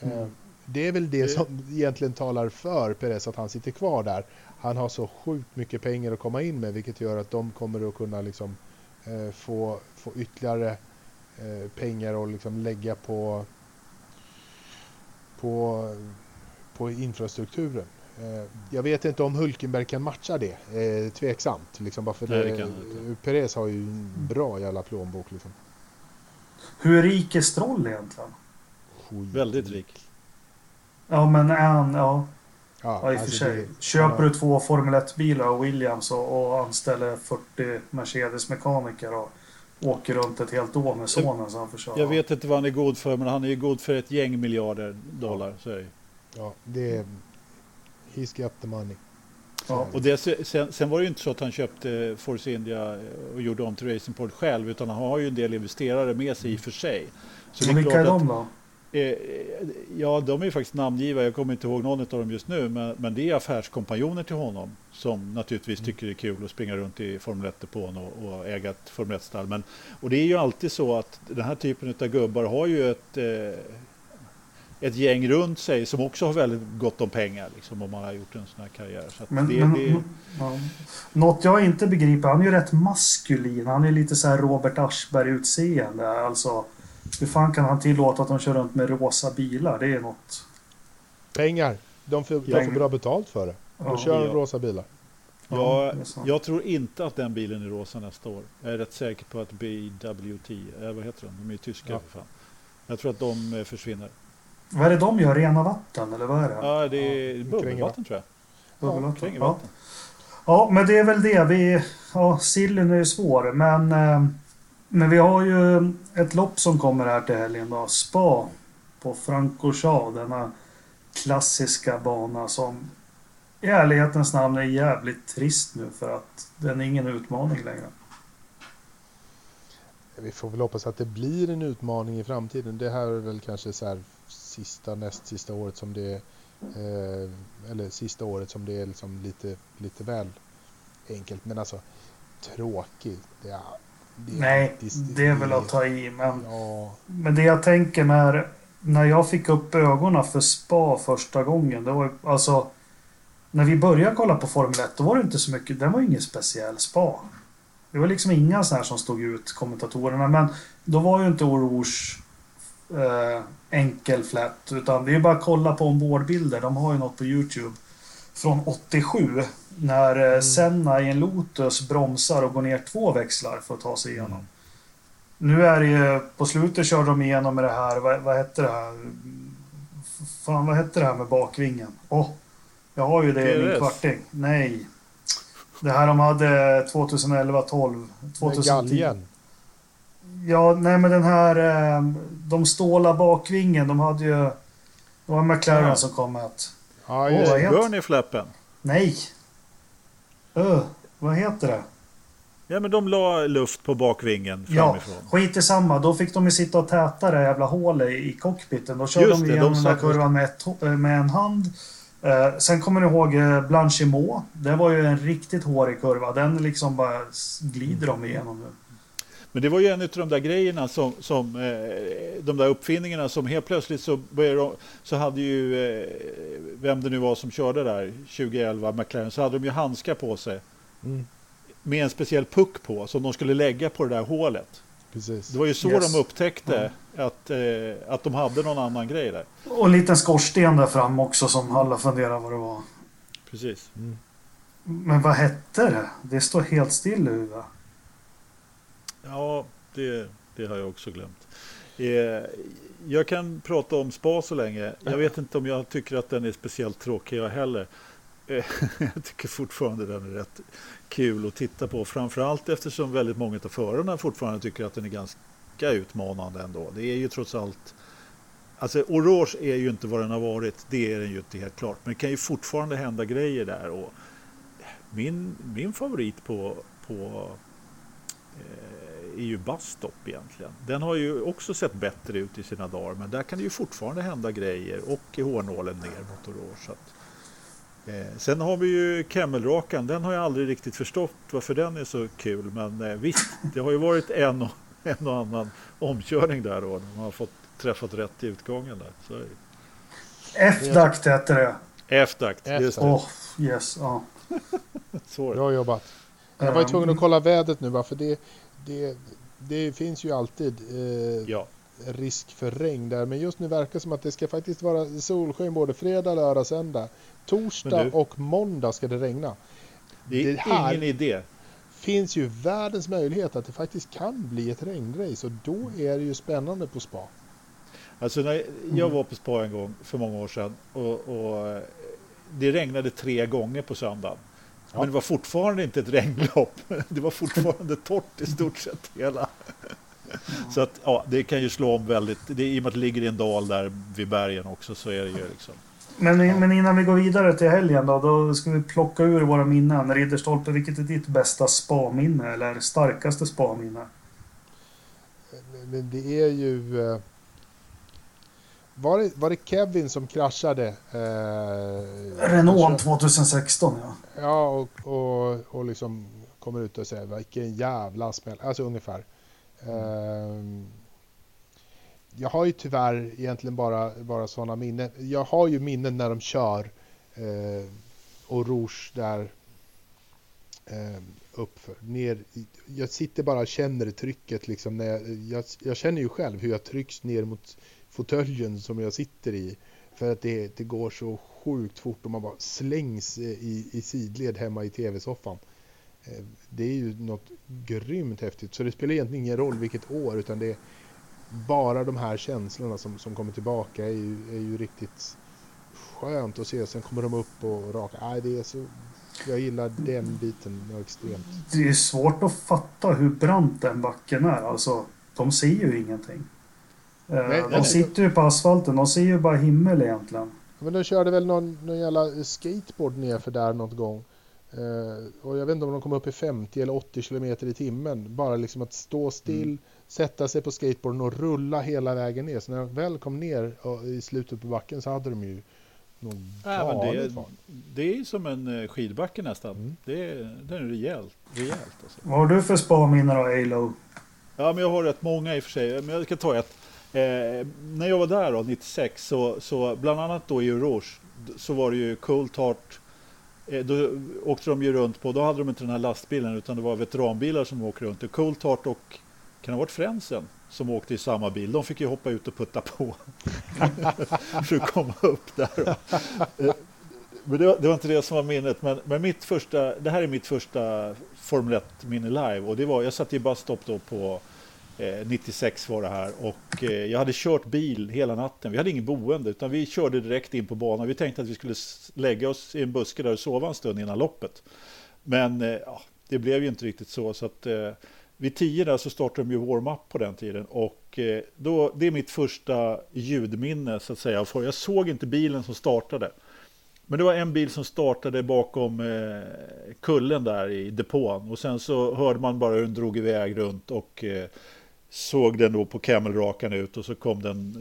Eh, mm. Det är väl det som egentligen talar för Perez att han sitter kvar där. Han har så sjukt mycket pengar att komma in med vilket gör att de kommer att kunna liksom, eh, få, få ytterligare Eh, pengar att liksom lägga på, på, på infrastrukturen. Eh, jag vet inte om Hulkenberg kan matcha det. Eh, tveksamt. Liksom bara för Nej, det, det Perez har ju en bra jävla plånbok. Liksom. Hur rik är Stroll egentligen? Skit. Väldigt rik. Ja, men är han... Ja. Ja, ja i och alltså för sig. Det, Köper du två Formel 1-bilar av Williams och, och anställer 40 Mercedes-mekaniker och åker runt ett helt år med sonen så han får Jag vet inte vad han är god för, men han är ju god för ett gäng miljarder dollar. Så är Ja, det är... He's got the money. Ja. Och det, sen, sen, var det ju inte så att han köpte Force India och gjorde om till Racing Point själv, utan han har ju en del investerare med sig i och för sig. Så men vilka är de då? Eh, ja, de är ju faktiskt namngivna. Jag kommer inte ihåg någon av dem just nu. Men, men det är affärskompanjoner till honom som naturligtvis tycker det är kul att springa runt i Formel 1-depån och, och äga ett Formel 1-stall. Men, och det är ju alltid så att den här typen av gubbar har ju ett, eh, ett gäng runt sig som också har väldigt gott om pengar liksom, om man har gjort en sån här karriär. Så men, det, men, det... Ja. Något jag inte begriper, han är ju rätt maskulin. Han är lite så här Robert Aschberg-utseende. Alltså, hur fan kan han tillåta att de kör runt med rosa bilar? Det är något... Pengar. De får, de får bra betalt för det. De ja, kör ja. rosa bilar. Ja, jag tror inte att den bilen är rosa nästa år. Jag är rätt säker på att BWT, äh, vad heter de? De är ju tyska ja. för fan. Jag tror att de eh, försvinner. Vad är det de gör? Rena vatten eller vad är det? Ja, det är ja, bubbelvatten tror jag. Bubbelvatten. Ja, ja. ja, men det är väl det. Vi, ja, sillen är ju svår, men, eh, men vi har ju ett lopp som kommer här till helgen då. Spa. på Francorchamps, denna klassiska bana som i ärlighetens namn är jävligt trist nu för att den är ingen utmaning längre. Vi får väl hoppas att det blir en utmaning i framtiden. Det här är väl kanske så här sista, näst sista året som det är, eh, eller sista året som det är liksom lite, lite väl enkelt. Men alltså tråkigt. Det är, Nej, det är väl att ta i. Men, ja. men det jag tänker när, när jag fick upp ögonen för spa första gången. Det var alltså när vi började kolla på Formel 1 då var det inte så mycket. Den var ingen speciell spa. Det var liksom inga sådana här som stod ut, kommentatorerna. Men då var ju inte Rouge eh, enkel flätt. Utan det är bara att kolla på ombordbilder. De har ju något på Youtube. Från 87. När eh, mm. Senna i en Lotus bromsar och går ner två växlar för att ta sig igenom. Mm. Nu är det ju, på slutet kör de igenom med det här, vad, vad hette det här? Fan vad hette det här med bakvingen? Åh, oh, jag har ju det i min kvarting. Nej. Det här de hade 2011, 12, 2010. Ja, nej men den här... Eh, de ståla bakvingen, de hade ju... Det var McLaren ja. som kom med ett... Ja, just oh, Bernie-fläppen. Nej. Uh, vad heter det? Ja, men de la luft på bakvingen framifrån. Ja, skit i samma. Då fick de ju sitta och täta det jävla hålet i cockpiten. Då körde Just de igenom de den där kurvan med, ett, med en hand. Eh, sen kommer ni ihåg eh, Blanchimot. Det var ju en riktigt hårig kurva. Den liksom bara glider de igenom nu. Men det var ju en av de där grejerna som, som eh, de där uppfinningarna som helt plötsligt så började så hade ju eh, vem det nu var som körde där 2011 McLaren så hade de ju handskar på sig. Mm. Med en speciell puck på som de skulle lägga på det där hålet. Precis. Det var ju så yes. de upptäckte mm. att, eh, att de hade någon annan grej där. Och en liten skorsten där fram också som alla funderar vad det var. Precis. Mm. Men vad hette det? Det står helt still i huvudet. Ja, det, det har jag också glömt. Eh, jag kan prata om spa så länge. Jag vet inte om jag tycker att den är speciellt tråkig jag heller. Eh, jag tycker fortfarande den är rätt kul att titta på. Framförallt eftersom väldigt många av förarna fortfarande tycker att den är ganska utmanande ändå. Det är ju trots allt Alltså Orange är ju inte vad den har varit, det är den ju inte helt klart. Men det kan ju fortfarande hända grejer där. Och min, min favorit på, på eh, är ju Bastop egentligen. Den har ju också sett bättre ut i sina dagar, men där kan det ju fortfarande hända grejer och i hårnålen ner mot Orange. Så att, Eh, sen har vi ju Kemmelrakan, den har jag aldrig riktigt förstått varför den är så kul. Men eh, visst, det har ju varit en och, en och annan omkörning där då. Man har fått träffat rätt i utgången där. Så... F-dakt heter det. F-dakt, just det. Oh, yes, ja. Bra jobbat. Jag var ju tvungen att kolla vädret nu bara för det, det, det finns ju alltid eh, ja. risk för regn där. Men just nu verkar det som att det ska faktiskt vara solsken både fredag, lördag, söndag. Torsdag du, och måndag ska det regna. Det är det här ingen idé. finns ju världens möjlighet att det faktiskt kan bli ett regnrace och då är det ju spännande på spa. Alltså när jag var på spa en gång för många år sedan och, och det regnade tre gånger på söndagen. Ja. Men det var fortfarande inte ett regnlopp. Det var fortfarande torrt i stort sett hela. Så att ja, det kan ju slå om väldigt. Det, I och med att det ligger i en dal där vid bergen också så är det ju liksom. Men, ja. men innan vi går vidare till helgen då, då ska vi plocka ur våra minnen. Ridderstolpe, vilket är ditt bästa spa-minne eller starkaste spa-minne? Men det är ju... Var det, var det Kevin som kraschade? Eh, Renault 2016 ja. Ja, och, och, och liksom kommer ut och säger vilken jävla smäll. Alltså ungefär. Eh, jag har ju tyvärr egentligen bara, bara sådana minnen. Jag har ju minnen när de kör eh, och Rouge där eh, uppför, ner. Jag sitter bara och känner trycket liksom. När jag, jag, jag, känner ju själv hur jag trycks ner mot fåtöljen som jag sitter i. För att det, det går så sjukt fort och man bara slängs i, i sidled hemma i tv-soffan. Eh, det är ju något grymt häftigt. Så det spelar egentligen ingen roll vilket år utan det är bara de här känslorna som, som kommer tillbaka är ju, är ju riktigt skönt att se. Sen kommer de upp och raka. Nej, det är så, jag gillar den biten extremt. Det är svårt att fatta hur brant den backen är. Alltså, de ser ju ingenting. Eh, Nej, de nej. sitter ju på asfalten, de ser ju bara himmel egentligen. Men de körde väl någon, någon jävla skateboard ner för där något gång. Eh, och jag vet inte om de kom upp i 50 eller 80 kilometer i timmen. Bara liksom att stå still, Mm. sätta sig på skateboarden och rulla hela vägen ner. Så när de väl kom ner och, i slutet på backen så hade de ju någon men det, är, det är ju som en eh, skidbacke nästan. Mm. Det, är, det är rejält. rejält alltså. Vad har du för spa-minnen då, Alo? Ja, men jag har rätt många i och för sig. Men jag ska ta ett. Eh, när jag var där då, 96, så, så bland annat då i Rouge, så var det ju Coltart Eh, då åkte de ju runt på, då hade de inte den här lastbilen utan det var veteranbilar som åkte runt. Och Coltart och, kan det ha varit Frensen som åkte i samma bil. De fick ju hoppa ut och putta på. för att komma upp där. Eh, Men det var, det var inte det som var minnet. Men, men mitt första, det här är mitt första Formel 1-minne live. Och det var, jag satt i busstop då på Eh, 96 var det här. Och eh, jag hade kört bil hela natten. Vi hade ingen boende utan vi körde direkt in på banan. Vi tänkte att vi skulle lägga oss i en buske där och sova en stund innan loppet. Men eh, ja, det blev ju inte riktigt så. så att, eh, vid 10 där så startade de ju warm-up på den tiden. Och eh, då, det är mitt första ljudminne så att säga. För jag såg inte bilen som startade. Men det var en bil som startade bakom eh, kullen där i depån. Och sen så hörde man bara hur den drog iväg runt och eh, såg den då på camelrakan ut. Och så kom den,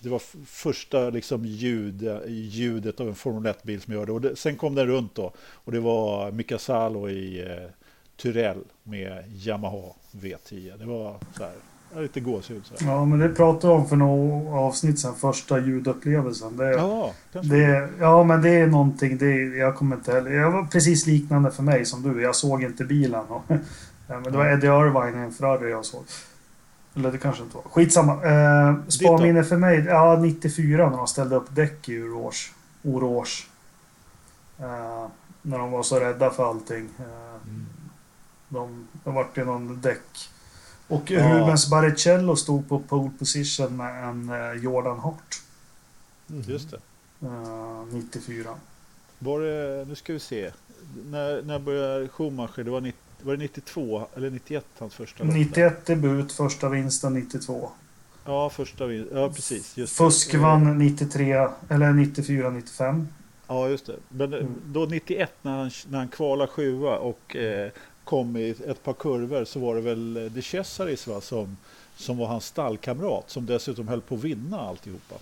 det var första liksom ljud, ljudet av en Formel 1-bil som jag hörde. Det, sen kom den runt då. Och det var Mika Salo i eh, Tyrell med Yamaha V10. Det var så här, lite gåshud. Så här. Ja, men det pratade vi om för några avsnitt sedan, första ljudupplevelsen. Det, Ja, det, ja, men det är någonting, det, jag kommer inte heller... Jag var precis liknande för mig som du, jag såg inte bilen. Och, men det var Eddie Irvine i en Ferrari jag såg. Eller det kanske inte var. Skitsamma. Eh, Sparminne för mig, ja 94 när de ställde upp däck i Rouge. Rouge. Eh, när de var så rädda för allting. Eh, de, de vart ju någon däck. Och Ja. Rubens Barrichello stod på pole position med en eh, Jordan Hart. Just det. Eh, 94. Var det, nu ska vi se. När, när började Schumacher? Det var, 90, var det 92 eller 91 hans första lopp? 91 debut, första vinsten 92. Ja, första vin- Ja, precis. Just det. Fusk vann 93, eller 94, 95. Ja, just det. Men eh, Mm. då 91 när han, när han kvalade sjua och eh, kom i ett par kurvor så var det väl eh, De Cesaris va, som, som var hans stallkamrat som dessutom höll på att vinna alltihopa.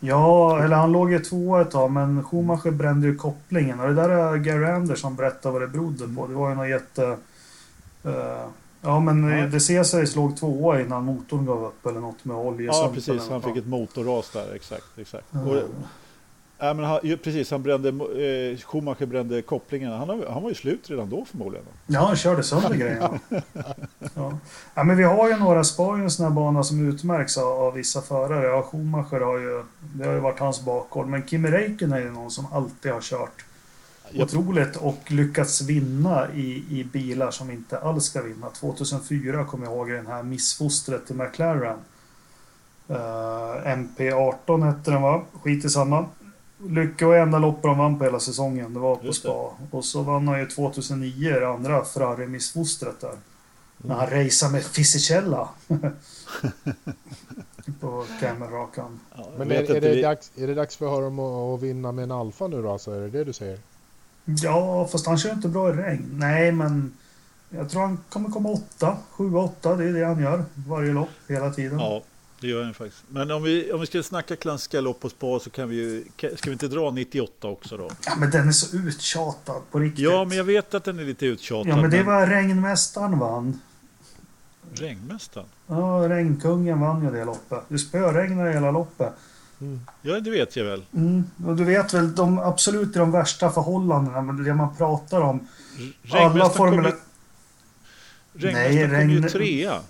Ja, eller han låg ju tvåa ett tag, men Schumacher brände ju kopplingen. Och det där är Gary Anderson berättade vad det berodde på. Det var ju något jätte... eh, ja, men Ja. De Cesaris låg tvåa innan motorn gav upp eller något med oljesumpen. Ja, precis. Han fick ett motorras där. Exakt. exakt. Mm. Och, ja, men han, precis, han brände, eh, Schumacher brände kopplingen. Han, har- han var ju slut redan då förmodligen. Ja, han körde sönder grejerna. ja. ja, men vi har ju några spa i en sån här bana som utmärks av, av vissa förare. Ja, Schumacher har ju... Det har ju varit hans bakgård. Men Kimi Räikkönen är ju någon som alltid har kört Jag, otroligt och lyckats vinna i, i bilar som inte alls ska vinna. 2004 kommer jag ihåg den här missfostret till McLaren. Uh, MP18 hette den va? Skit i samma. Lycka och enda loppet de vann på hela säsongen. Det var på Just det. spa. Och så vann han ju 2009 det andra Ferrari-missfostret där. När han raceade med Fisichella. på Cameron-rakan. ja, Men är, är, det vi- dags, är det dags för honom att, att vinna med en Alfa nu då? Alltså, är det det du säger? Ja, fast han kör inte bra i regn. Nej, men jag tror han kommer komma åtta, sju, åtta. Det är det han gör varje lopp hela tiden. Ja, det gör han faktiskt. Men om vi, om vi ska snacka klassiska lopp på spa så kan vi ju... kan- Ska vi inte dra 98 också då? Ja, men den är så uttjatad på riktigt. Ja, men jag vet att den är lite uttjatad. Ja, men det var regnmästaren vann. Regnmästaren? Ja, regnkungen vann ju det loppet. Det spöregnade hela loppet. Ja, det vet jag väl. Mm. Och du vet väl, de absolut de värsta förhållandena, men det man pratar om. R- Alla ju, regnmästaren Nej, kom ju trea.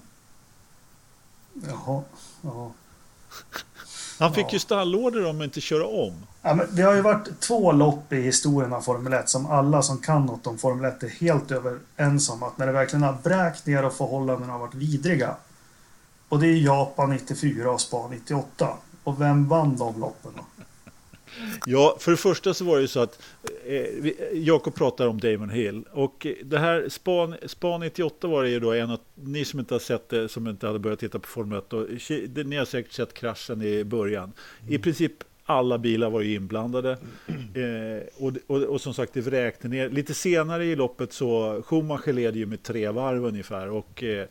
Jaha. Ja. Han fick Ja. ju stallorder om att inte köra om. Ja, det har ju varit två lopp i historien av Formel 1 som alla som kan något om Formel 1 är helt överens om att när det verkligen har bräkt ner och förhållandena har varit vidriga. Och det är Japan 94 och Spa 98. Och vem vann de loppen då? Ja, för det första så var det ju så att vi- Jakob pratar om Damon Hill. Och det här Span, Span 98 var det ju då en av, ni som inte har sett det, som inte hade börjat titta på Formel 1, och, ki- det- ni har säkert sett kraschen i början. I princip alla bilar var ju inblandade. Eh, och, och, och som sagt, det vräkte ner. Lite senare i loppet så, Schumacher leder ju med tre varv ungefär. Och eh,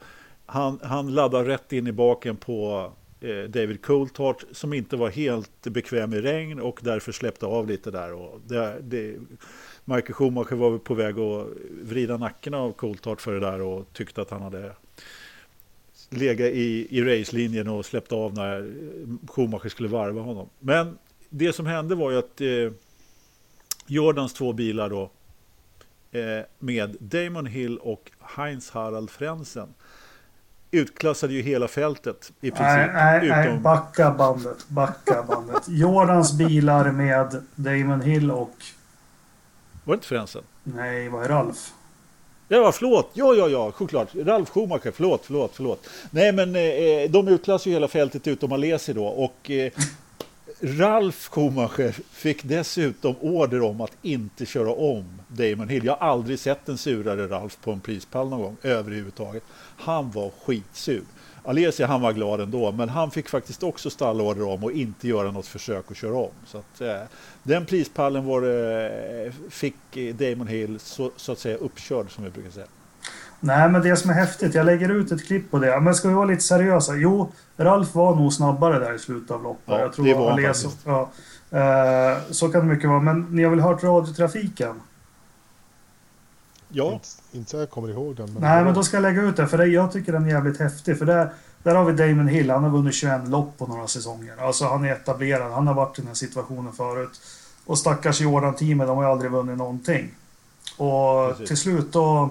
han, han laddar rätt in i baken på eh, Eh, David Coulthard som inte var helt bekväm i regn och därför släppte av lite där. Och det, det, Michael Schumacher var på väg att vrida nacken av Coulthard för det där och tyckte att han hade legat i, i racelinjen och släppt av när Schumacher skulle varva honom. Men det som hände var ju att eh, Jordans två bilar då eh, med Damon Hill och Heinz Harald Frenzen utklassade ju hela fältet i princip. Nej, nej, nej, utom, backa bandet. Backa bandet. Jordans bilar med Damon Hill och... var det inte Frenzen? Nej, vad är Ralf? Ja, förlåt. Ja, ja, ja, såklart. Ralf Schumacher, förlåt, förlåt, förlåt. Nej, men eh, de utklassade ju hela fältet utom Alesi då. Och eh, Ralf Schumacher fick dessutom order om att inte köra om Damon Hill. Jag har aldrig sett en surare Ralf på en prispall någon gång överhuvudtaget. Han var skitsur. Alesi han var glad ändå, men han fick faktiskt också stallorder om att inte göra något försök att köra om. Så att, eh, den prispallen var, eh, fick eh, Damon Hill så, så att säga uppkörd som vi brukar säga. Nej, men det som är häftigt, jag lägger ut ett klipp på det. Men ska vi vara lite seriösa? Jo, Ralf var nog snabbare där i slutet av loppet. Ja, jag tror det var han faktiskt. ja, Eh, Så kan det mycket vara. Men ni har väl hört radiotrafiken? Ja, Inte, inte så jag kommer ihåg den. Men Nej, men då ska jag lägga ut det. För det, jag tycker den är jävligt häftig. För där, där har vi Damon Hill. Han har vunnit 21 lopp på några säsonger. Alltså han är etablerad. Han har varit i den här situationen förut. Och stackars Jordan-teamet, de har ju aldrig vunnit någonting. Och Precis. till slut då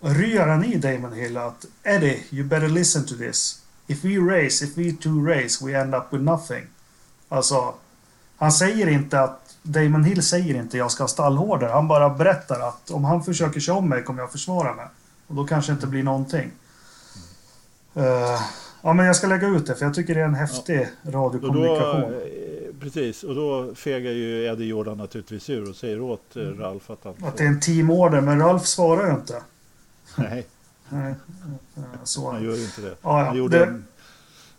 ryar han i Damon Hill att Eddie, you better listen to this. If we race, if we two race, we end up with nothing. Alltså, han säger inte att Damon Hill säger inte jag ska ha stallhårdare. Han bara berättar att om han försöker köra om mig kommer jag försvara mig. Och då kanske inte blir någonting. Eh, ja, men jag ska lägga ut det för jag tycker det är en häftig då, radiokommunikation. eh, precis, och då fegar ju Eddie Jordan naturligtvis ur och säger åt eh, Ralf att han... Att det är en teamorder, men Ralf svarar ju inte. Nej, Nej, Så. han gör ju inte det. Ja, ja, Han gjorde det- en,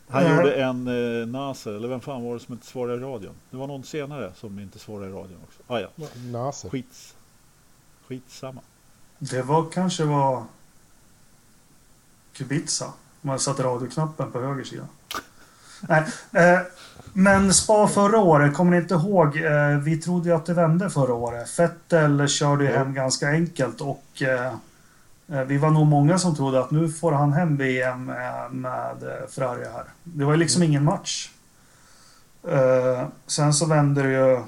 han Nej. gjorde en eh, Nasser, eller vem fan var det som inte svarade i radion? Det var någon senare som inte svarade i radion också. Ah, ja, Naser. skits, skitsamma. Det var kanske var Kubica. Man satte radioknappen på höger sida. Nej, eh, men Spa förra året, kommer ni inte ihåg? Eh, vi trodde ju att det vände förra året. Vettel körde ju hem ganska enkelt och eh, vi var nog många som trodde att nu får han hem VM eh, med eh, Ferrari här. Det var liksom ingen match. Eh, sen så vände det ju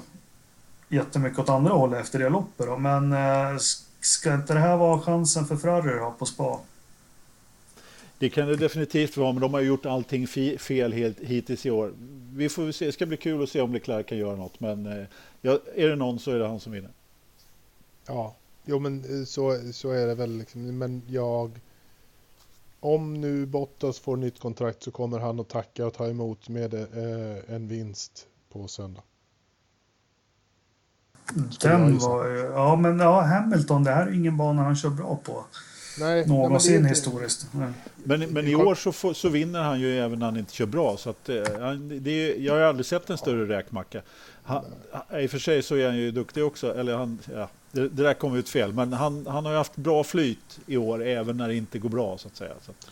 jättemycket åt andra hållet efter det loppet då. Men eh, ska inte det här vara chansen för Ferrari då på Spa? Det kan det definitivt vara, men de har gjort allting fel helt, hittills i år. Vi får se, det ska bli kul att se om Leclerc kan göra något, men eh, ja, är det någon så är det han som vinner. Ja, jo men eh, så, så är det väl. Liksom. Men jag... Om nu Bottas får nytt kontrakt så kommer han att tacka och ta emot med eh, en vinst på söndag. Jag Den var ju... Ja, men ja, Hamilton, det här är ingen bana han kör bra på. Nej, Någonsin nej, inte- historiskt. Nej. Men, men i år så, får, så vinner han ju även när han inte kör bra. Så att, eh, det är, jag har aldrig sett en större räkmacka. Han, I och för sig så är han ju duktig också. Eller han, ja, det, det där kom ut fel. Men han, han har ju haft bra flyt i år även när det inte går bra så att säga. Så att,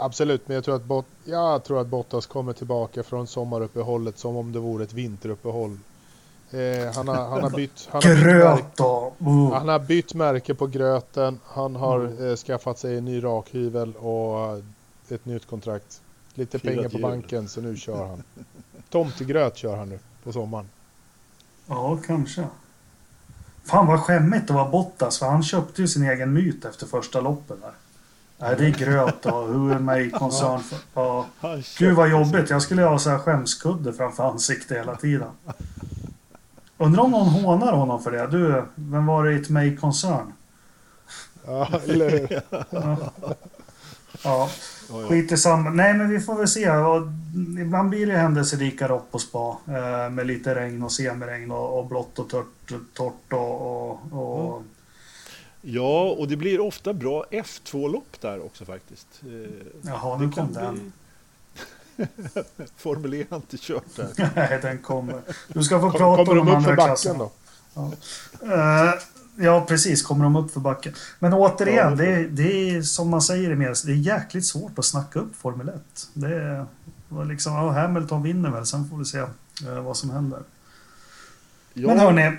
Absolut, men jag tror, att Bot- jag tror att Bottas kommer tillbaka från sommaruppehållet som om det vore ett vinteruppehåll. Eh, han, har, han, har bytt, han, har bytt märke! Uh. han har bytt märke på gröten. Han har Mm. eh, skaffat sig en ny rakhyvel och ett nytt kontrakt. Lite Firat pengar på jul. banken så nu kör han. Tomtegröt kör han nu på sommaren. Ja, kanske. Fan vad skämmigt det var Bottas, för han köpte ju sin egen myt efter första loppet där. Nej, det är gröt och who am I concerned for? Ja. Gud vad jobbigt. Jag skulle ha så här skämskudde framför ansiktet hela tiden. Undrar om någon hånar honom för det. Du, vem var det It May Concern? Ja, eller hur? Ja, ja. Skit i samma. Nej, men vi får väl se. Och Ibland blir det händelserika lopp på spa. Eh, med lite regn och semiregn och, och blått och torrt, torrt och... och, och ja, och det blir ofta bra F2-lopp där också faktiskt. Eh, Jaha, nu kom den. bli- Formel E har inte kört där. Nej, den kommer. Du ska få Kom, prata kommer om de de upp för andra backen klasserna. då? Eh, ja, precis. Kommer de upp för backen. Men återigen, Ja, det är, det är som man säger i media, det är jäkligt svårt att snacka upp Formel 1. Det är var liksom, ja, Hamilton vinner väl, sen får vi se eh, vad som händer. Ja, Men hörni,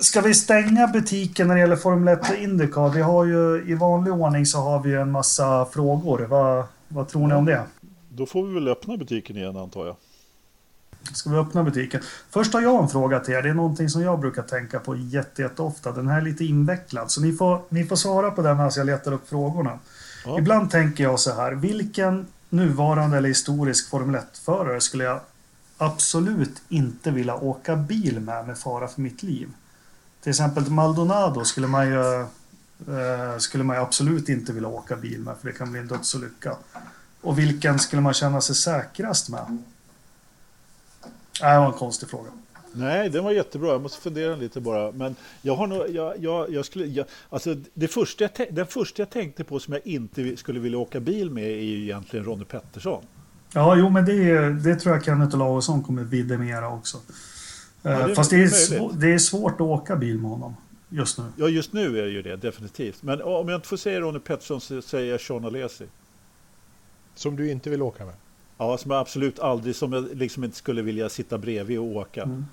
ska vi stänga butiken när det gäller Formel 1 och Indycar? Vi har ju i vanlig ordning så har vi ju en massa frågor. Vad, vad tror ni om det? Då får vi väl öppna butiken igen antar jag. Ska vi öppna butiken? Först har jag en fråga till er. Det är någonting som jag brukar tänka på jätte, jätteofta. Den här är lite invecklad, så ni får, ni får svara på den medan jag letar upp frågorna. Ja. Ibland tänker jag så här. Vilken nuvarande eller historisk Formel 1-förare skulle jag absolut inte vilja åka bil med med fara för mitt liv? Till exempel Maldonado skulle man ju, eh, skulle man ju absolut inte vilja åka bil med för det kan bli en dödsolycka. Och vilken skulle man känna sig säkrast med? Nej, det var en konstig fråga. Nej, den var jättebra. Jag måste fundera lite bara. Men jag har nog, jag, jag, jag skulle, jag, alltså det första jag, den första jag tänkte på som jag inte skulle vilja åka bil med är ju egentligen Ronnie Pettersson. Ja, jo, men det, är- det tror jag Kenneth Olausson kommer vidimera också. Eh, Ja, det är Fast det är, det är svårt att åka bil med honom just nu. Ja, just nu är det ju det, definitivt. Men om jag inte får säga Ronnie Pettersson så säger jag Sean Alesi. Som du inte vill åka med? Ja, som jag absolut aldrig, som jag liksom inte skulle vilja sitta bredvid och åka. Mm.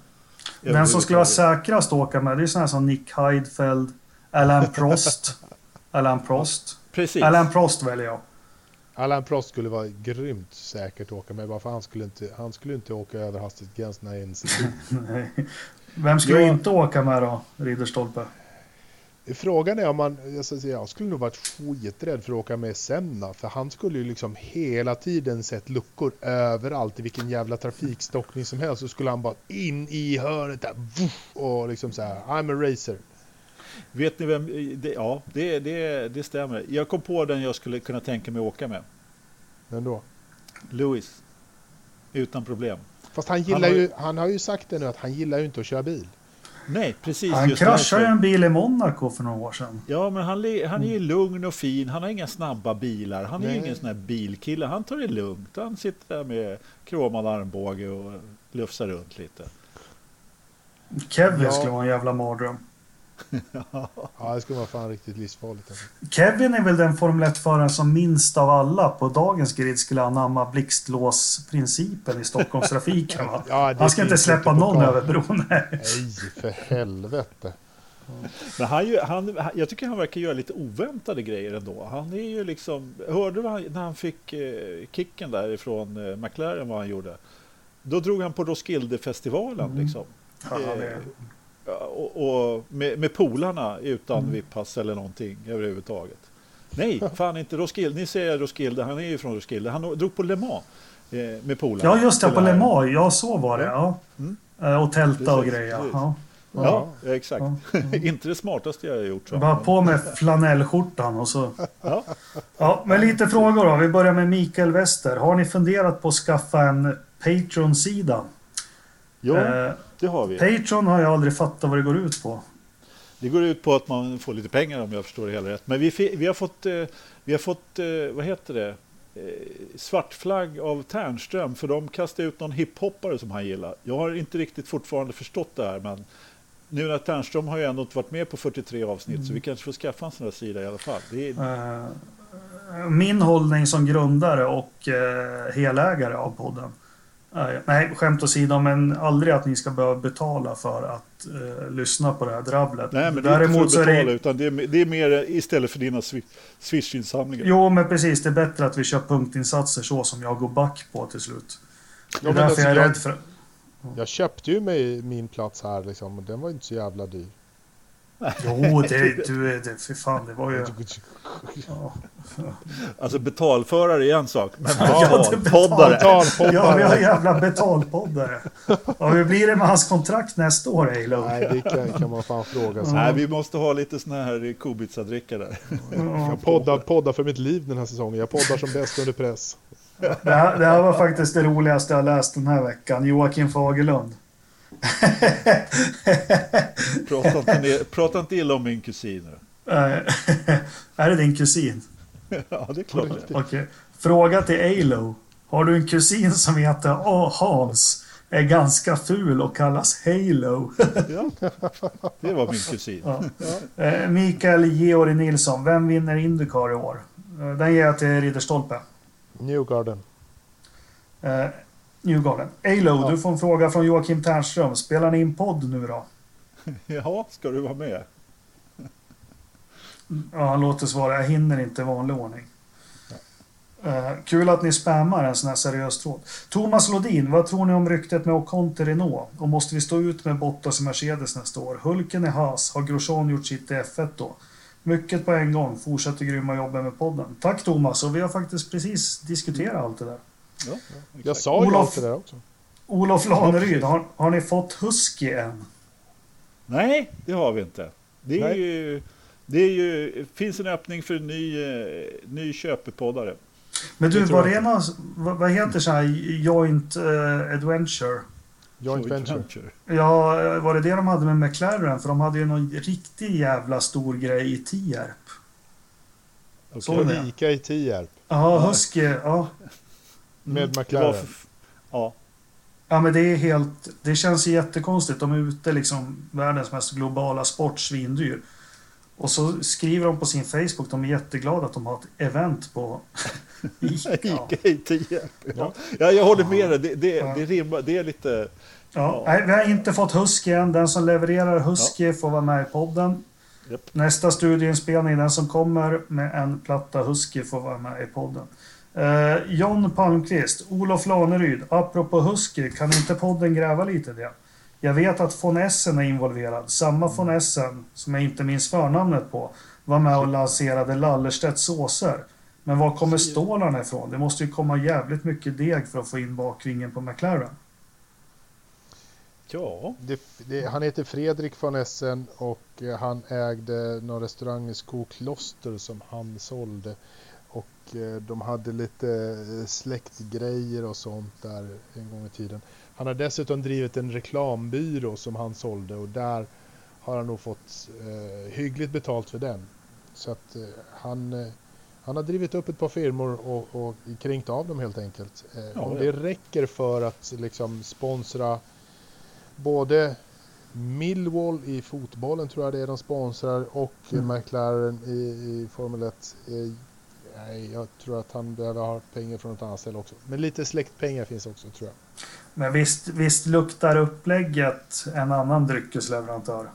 Den som skulle vara säkrast att åka med, det är sådana här som Nick Heidfeld, Alan Prost. Alan Prost. Precis. Alan Prost väljer jag. Alain Prost skulle vara grymt säkert att åka med bara för han skulle inte, han skulle inte åka över hastighetsgränserna i en sekund. Nej. Vem skulle Ja. inte åka med då, Ridderstolpe? Frågan är om man, jag, säga, jag skulle nog varit skiträdd för att åka med Senna för han skulle ju liksom hela tiden sett luckor överallt i vilken jävla trafikstockning som helst så skulle han bara in i hörnet där och liksom så här I'm a racer. Vet ni vem? Det, ja, det, det, det stämmer. Jag kom på den jag skulle kunna tänka mig åka med. Men då. Lewis. Utan problem. Fast han Han gillar har ju- ju, han har ju sagt det nu att han gillar ju inte att köra bil. Nej, precis. Han just kraschade ju en bil i Monaco för några år sedan. Ja, men han, han är ju lugn och fin. Han har inga snabba bilar. Han är ju ingen sån här bilkille. Han tar det lugnt. Han sitter där med kromad armbåge och lufsar runt lite. Kevin Ja. skulle vara en jävla mardröm. Ja, det skulle vara fan riktigt livsfarligt. Alltså. Kevin är väl den Formel 1-föraren som minst av alla på dagens grid skulle anamma blixtlåsprincipen i Stockholmstrafiken. Va? Ja, Han ska inte släppa på någon över bron. Nej. För helvete. Men han, ju- han, jag tycker han verkar göra lite oväntade grejer ändå. Han är ju liksom... Hörde du vad han, när han fick eh, kicken därifrån eh, McLaren vad han gjorde? Då drog han på Roskilde-festivalen Mm. liksom. Ja, Ja, Och, och med, med polarna utan Mm. VIP-pass eller någonting överhuvudtaget. Nej, fan inte Roskilde. Ni säger Roskilde, han är ju från Roskilde. Han drog på Le Mans eh, med polarna. ja, just det. På. Le Mans. Ja, så var det. Ja. Mm. Eh, Och tälta och grejer. precis. Ja. Ja, exakt. Ja. inte det smartaste jag har gjort. jag. Bara på med flanellskjortan och så. Ja. Ja, men lite frågor då. Vi börjar med Mikael Wester. Har ni funderat på att skaffa en Patreon-sida? Jo, Eh, det har vi. Patreon har jag aldrig fattat vad det går ut på. Det går ut på att man får lite pengar om jag förstår det hela rätt. Men vi, vi har fått, eh, vi har fått eh, vad heter det, Eh, svartflagg av Tärnström för de kastade ut någon hiphoppare som han gillar. Jag har inte riktigt fortfarande förstått det här men nu när Tärnström har ju ändå inte varit med på 43 avsnitt så vi kanske får skaffa en sån här sida i alla fall. Är, Min hållning som grundare och helägare av podden. Nej, skämt åsido, men aldrig att ni ska behöva betala för att eh, lyssna på det här dravlet. nej men det är inte för att betala det, utan det är, det är mer istället för dina swi- swish-insamlingar. Jo, men precis. Det är bättre att vi kör punktinsatser så som jag går back på till slut. Det är därför alltså, jag är jag- rädd för... Jag köpte ju mig min plats här liksom och den var inte så jävla dyr. Jo, det, du, det, för fan, det var ju... Ja, Alltså betalförare är en sak, men Ja, det- betalpoddare. ja vi Betalpoddare. har jävla betalpoddare. Ja, hur blir det med hans kontrakt nästa år, Halo? Nej, det kan, kan man fan fråga sig. Nej, vi måste ha lite såna här Kubica-drickare där. Jag poddar, poddar för mitt liv den här säsongen. Jag poddar som bäst under press. Det här, det här var faktiskt det roligaste jag läst den här veckan. Joakim Fagerlund. Prata inte, ner, prata inte illa om min kusin. Eh, är det din kusin? Ja, det är klart det. Okej. Fråga till Alo. Har du en kusin som heter A- Hans? Är ganska ful och kallas Halo. Ja, det var min kusin. Ja. Eh, Mikael Georg Nilsson. Vem vinner Indycar i år? Eh, Den ger jag till Ridderstolpe. Newgarden. Eh, Newgarden. Alo, du får en fråga från Joakim Ternström. Spelar ni in podd nu då? Ja, ska du vara med? Ja, han låter svara. Jag hinner inte i vanlig ordning. Eh, kul att ni spammar en sån här seriös tråd. Thomas Lodin, vad tror ni om ryktet med Ocon till Renault? Och måste vi stå ut med Bottas i Mercedes nästa år? Hulken är Haas. Har Grosjean gjort sitt i F1 då? Mycket på en gång. Fortsätter grymma jobben med podden. Tack Thomas, och vi har faktiskt precis diskuterat allt det där. Ja, Jag sa ju Olof- allt det där också. Olof Laneryd, har, har ni fått Husky än? Nej, det har vi inte. Det, är Nej. ju, det är ju, finns en öppning för en ny, eh, ny köpepoddare. Men du, var det någon, vad, heter så här joint eh, adventure? Joint venture. Ja, var det det de hade med McLaren? För de hade ju någon riktig jävla stor grej i Tierp. Okej. Så är det. Lika i Tierp. Ja, Husky. Ja. Med Mm, McLaren. f- Ja, ja, men det är helt... Det känns jättekonstigt. De är ute liksom världens mest globala sport, svindyr. Och så skriver de på sin Facebook, de är jätteglada att de har ett event på Ica. Ica i Tierp. Ja. ja, jag håller med dig. Det, det, Ja. det, rimmar, det är lite... Ja, nej, vi har inte fått Husky än. Den som levererar Husky får vara med i podden. Japp. Nästa studioinspelning, den som kommer med en platta Husky får vara med i podden. Eh, John Palmqvist, Olof Laneryd, apropå Husky, kan inte podden gräva lite i det? Jag vet att von Essen är involverad. Samma von Essen, som jag inte minns förnamnet på, var med och lanserade Lallerstedts såser. Men var kommer stålarna ifrån? Det måste ju komma jävligt mycket deg för att få in bakringen på McLaren. Ja, Det, det, han heter Fredrik von Essen och eh, han ägde någon restaurang i Skokloster som han sålde. Och eh, de hade lite eh, släktgrejer och sånt där en gång i tiden. Han har dessutom drivit en reklambyrå som han sålde och där har han nog fått eh, hyggligt betalt för den. Så att eh, han, eh, han har drivit upp ett par firmor och, och kränkt av dem helt enkelt. Eh, Ja, om det räcker för att liksom sponsra både Millwall i fotbollen tror jag det är de sponsrar och Mm. McLaren i, i Formel 1. Eh, nej, jag tror att han behöver ha pengar från ett annat ställe också. Men lite släktpengar finns också tror jag. Men visst, visst luktar upplägget en annan dryckesleverantör?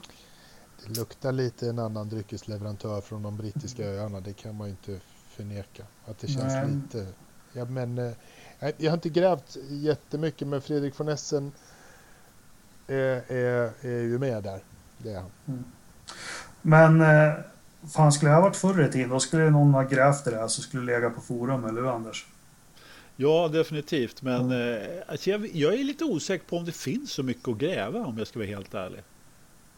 Det luktar lite en annan dryckesleverantör från de brittiska öarna. Det kan man ju inte förneka. Att det känns Nej. lite... Ja, men, eh, jag har inte grävt jättemycket men Fredrik von Essen är, är, är ju med där. Det är han. Men eh, fan, skulle jag ha varit förr i tiden, då skulle någon ha grävt det där så skulle det lägga på forum, eller hur Anders? ja definitivt. Men eh, alltså jag, jag är lite osäker på om det finns så mycket att gräva om jag ska vara helt ärlig.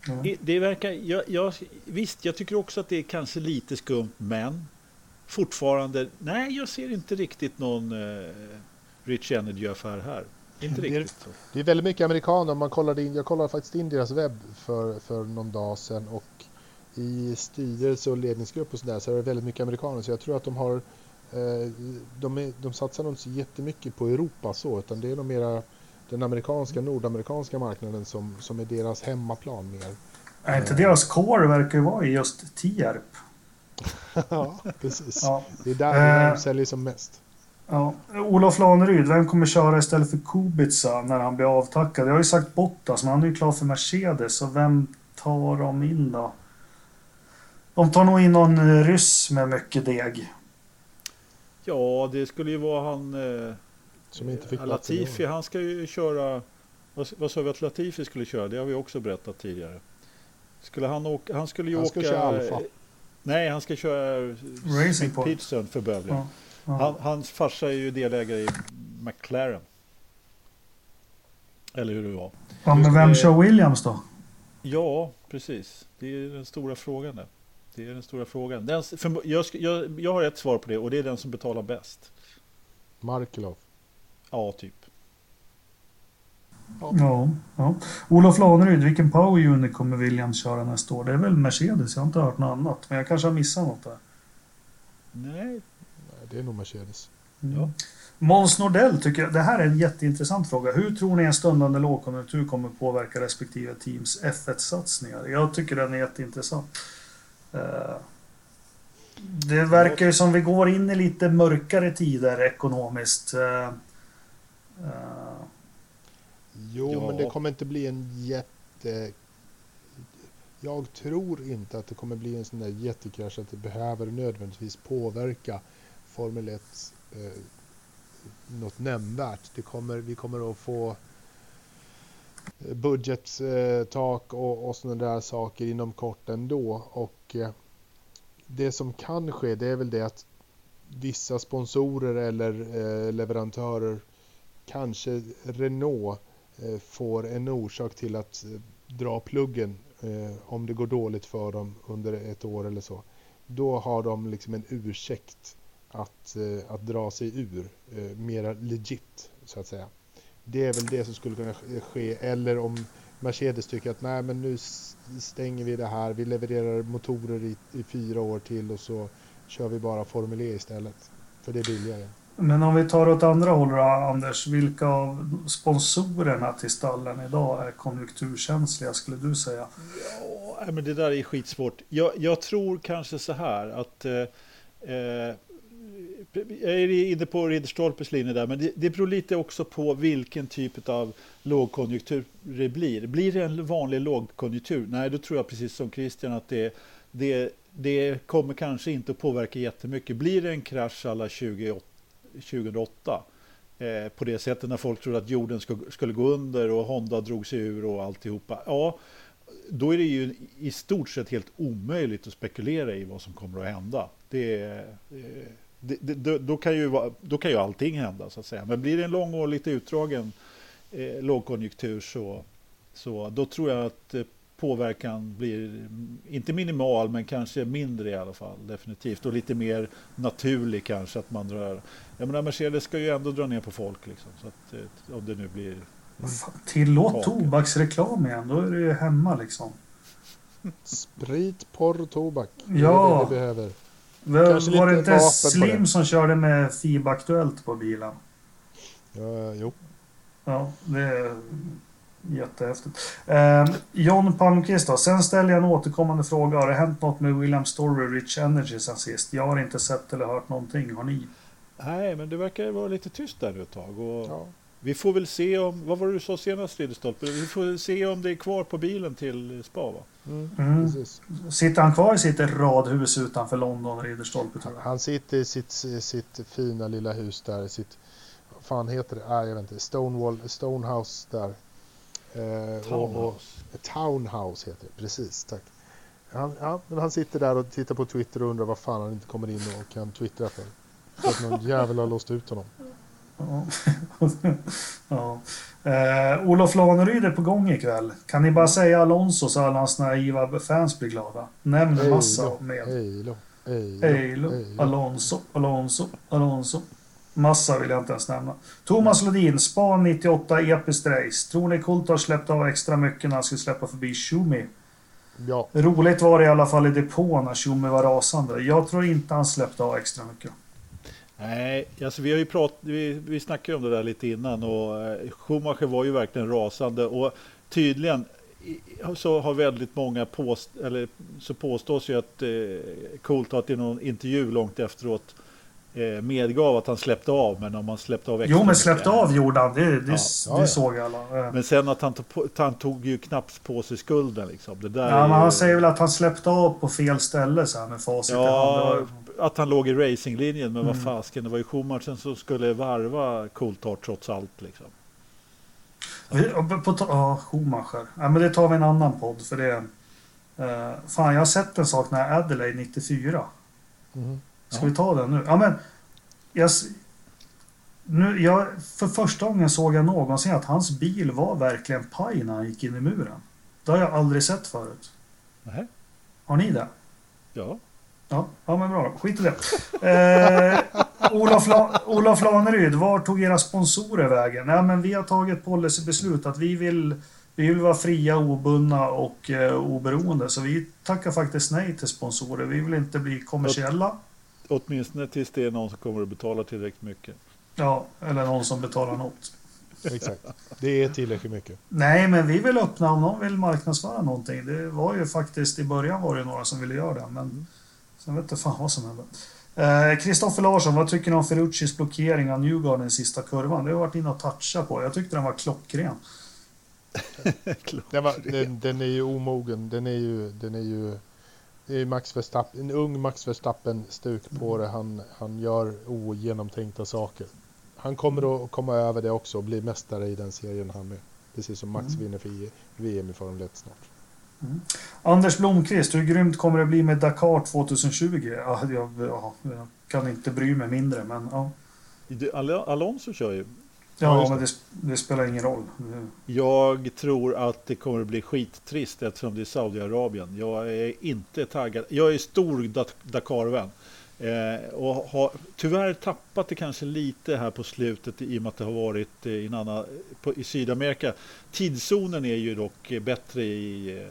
Ja. Det- Det verkar, jag, jag, visst, jag tycker också att det är kanske lite skumt, men fortfarande, nej, jag ser inte riktigt någon eh, Rich Energy-affär här. Inte Det är- riktigt. Det är väldigt mycket amerikaner. Om Man kollade in, jag kollade faktiskt in deras webb för, för någon dag sedan och i styrelse och ledningsgrupp och sådär så är det väldigt mycket amerikaner. Så jag tror att de har eh, de, är, de satsar nog inte så jättemycket på Europa så utan det är nog mera den amerikanska, nordamerikanska marknaden som, som är deras hemmaplan mer. Är inte deras core verkar ju vara i just Tierp? ja, precis. Ja. Det är där, där Eh. de säljer som mest. Ja. Olof Laneryd, vem kommer köra istället för Kubica när han blir avtackad? Jag har ju sagt Bottas, men han är ju klar för Mercedes. Så vem tar de in då? De tar nog in någon eh, ryss med mycket deg. Ja, det skulle ju vara han... Eh, Som inte fick eh, Latifi, han ska ju köra... Vad, vad sa vi att Latifi skulle köra? Det har vi också berättat tidigare. Skulle han åka? Han skulle ju Han åka... ska köra Alfa. Nej, han ska köra Racing Point. Peterson för Bövle. Ja. Ja. Han, hans farsa är ju delägare i McLaren. Eller hur det var. ja, men vem kör Williams då? Ja, precis. Det är den stora frågan där. Det är den stora frågan. Den, för jag, jag, jag har ett svar på det och det är den som betalar bäst. Markelov. Ja, typ. Ja, ja. Olof Laneryd, vilken Power Unit kommer Williams köra nästa år? Det är väl Mercedes? Jag har inte hört något annat. Men jag kanske har missat något där. Nej, Nej, Det är nog Mercedes. Mm. Ja. Måns Nordell tycker jag, det här är en jätteintressant fråga. Hur tror ni en stundande lågkonjunktur kommer påverka respektive teams F1-satsningar? Jag tycker den är jätteintressant. Eh, Det verkar ju som vi går in i lite mörkare tider ekonomiskt. Eh, eh, Jo, Ja. men det kommer inte bli en jätte... Jag tror inte att det kommer bli en sån där jättekrasch att det behöver nödvändigtvis påverka Formel 1 eh, något nämnvärt. Det kommer, vi kommer att få budgettak och, och sådana där saker inom kort ändå. Och eh, det som kan ske det är väl det att vissa sponsorer eller eh, leverantörer, kanske Renault, eh, får en orsak till att dra pluggen om det går dåligt för dem under ett år eller så. Då har de liksom en ursäkt att, att dra sig ur, mera legit så att säga. Det är väl det som skulle kunna sk- ske, eller om Mercedes tycker att nej men nu stänger vi det här, vi levererar motorer i, i fyra år till och så kör vi bara Formel E istället. För det är billigare. Men om vi tar åt andra hållet då, Anders. Vilka av sponsorerna till stallen idag är konjunkturkänsliga skulle du säga? Ja, men det där är skitsvårt. Jag, jag tror kanske så här att... Eh, eh, jag är inne på Ridderstolpes linje där, men det, det beror lite också på vilken typ av lågkonjunktur det blir. Blir det en vanlig lågkonjunktur? Nej, då tror jag precis som Christian att det, det, det kommer kanske inte att påverka jättemycket. Blir det en krasch alla 20, 2008 eh, på det sättet när folk trodde att jorden skulle, skulle gå under och Honda drog sig ur och alltihopa. Ja, då är det ju i stort sett helt omöjligt att spekulera i vad som kommer att hända. Det, är, eh, det, det, då- kan ju, då kan ju allting hända så att säga. Men blir det en lång och lite utdragen eh, lågkonjunktur så, så då tror jag att eh, påverkan blir mm, inte minimal men kanske mindre i alla fall definitivt och lite mer naturlig kanske att man drar. Jag menar Mercedes ska ju ändå dra ner på folk liksom så att eh, om det nu blir Fan, Tillåt Ja. tobaksreklam igen, då är det ju hemma liksom. Sprit, porr, tobak. Det Ja. är det vi behöver. Var, Kanske var det inte Slim det. som körde med FIB Aktuellt på bilen? Ja, jo. Ja, det är jättehäftigt. Eh, John Palmqvist då. Sen ställer jag en återkommande fråga. Har det hänt något med William Story Rich Energy sen sist? Jag har inte sett eller hört någonting. Har ni? Nej, men det verkar vara lite tyst där nu ett tag. Och Ja. Vi får väl se om, vad var det du sa senast Ridderstolpe? Vi får väl se om det är kvar på bilen till spa va? Mm, Mm. Sitter han kvar i sitt radhus utanför London, Ridderstolpe jag? Han sitter i sitt, sitt fina lilla hus där, sitt, vad fan heter det? Nej, jag vet inte. Stonewall, Stonehouse där. Eh, och, och, Townhouse. Townhouse heter det, precis, tack. Han, ja, men han sitter där och tittar på Twitter och undrar vad fan han inte kommer in och kan twittra för. För att någon jävel har låst ut honom. Ja. ja. Eh, Olof Laneryd är på gång ikväll. Kan ni bara säga Alonso så alla hans naiva fans blir glada? Nämn en massa med. Eilo, då. Alonso, Alonso, Alonso. Massa vill jag inte ens nämna. Thomas Lodin, Span 98, episkt race. Tror ni Coulter har släppt av extra mycket när han skulle släppa förbi Schumi? Ja, Roligt var det i alla fall i depån när Schumi var rasande. Jag tror inte han släppte av extra mycket. Nej, alltså vi har ju pratat, vi, vi snackade ju om det där lite innan och eh, Schumacher var ju verkligen rasande och tydligen så har väldigt många påst, eller så påstås ju att eh, Coulthard i någon intervju långt efteråt eh, medgav att han släppte av men om han släppte av Jo men mycket- släppte av gjorde han. Det, det, Ja, ja, det såg alla. Eh, Men sen att han, tog han tog ju knappt på sig skulden liksom. Det där Ja, men ju- han säger väl att han släppte av på fel ställe så här med facit. Ja, att han låg i racinglinjen, men vad Mm. fasken, det var ju Schumacher som skulle varva Coulthard trots allt liksom. På, ja, Schumacher. Ja, men det tar vi en annan podd för det. Uh, fan, jag har sett en sak när Adelaide 94. Mhm. Ska vi ta den nu? Ja, men... Jag, nu, jag, för första gången såg jag någonsin att hans bil var verkligen paj när han gick in i muren. Det har jag aldrig sett förut. Nej. Har ni det? Ja. Ja, ja men bra. Skit i det. Eh, Olof, La Olof Laneryd, var tog era sponsorer vägen? Nej, men vi har tagit policybeslut att vi vill, vi vill vara fria, obundna och eh, oberoende. Så vi tackar faktiskt nej till sponsorer. Vi vill inte bli kommersiella. Åtminstone tills det är någon som kommer att betala tillräckligt mycket. Ja, eller någon som betalar något. Exakt. Det är tillräckligt mycket. Nej, men vi vill öppna om någon vill marknadsföra någonting. Det var ju faktiskt i början var det några som ville göra det, men sen vet jag fan vad som hände. Eh, Kristoffer Larsson, vad tycker ni om Ferruccis blockering av Newgarden i sista kurvan? Det har jag varit inne och touchat på. Jag tyckte den var klockren. Den, var, den, den är ju omogen. Den är ju, den är ju, det är Max Verstappen, en ung Max Verstappen-stuk på det. Han, han gör ogenomtänkta saker. Han kommer att komma över det också och bli mästare i den serien han med. Precis som Max Mm. vinner för I- VM i Formel 1 snart. Anders Blomqvist, hur grymt kommer det bli med Dakar 2020? Ja, jag, ja, jag kan inte bry mig mindre, men ja. Al- Alonso kör ju. Ja, Ja, men det, det spelar ingen roll. Jag tror att det kommer att bli skittrist eftersom det är Saudiarabien. Jag är inte taggad. Jag är stor Dak- Dakar-vän. Eh, och har tyvärr tappat det kanske lite här på slutet i och med att det har varit eh, i, annan, på, i Sydamerika. Tidszonen är ju dock bättre i eh,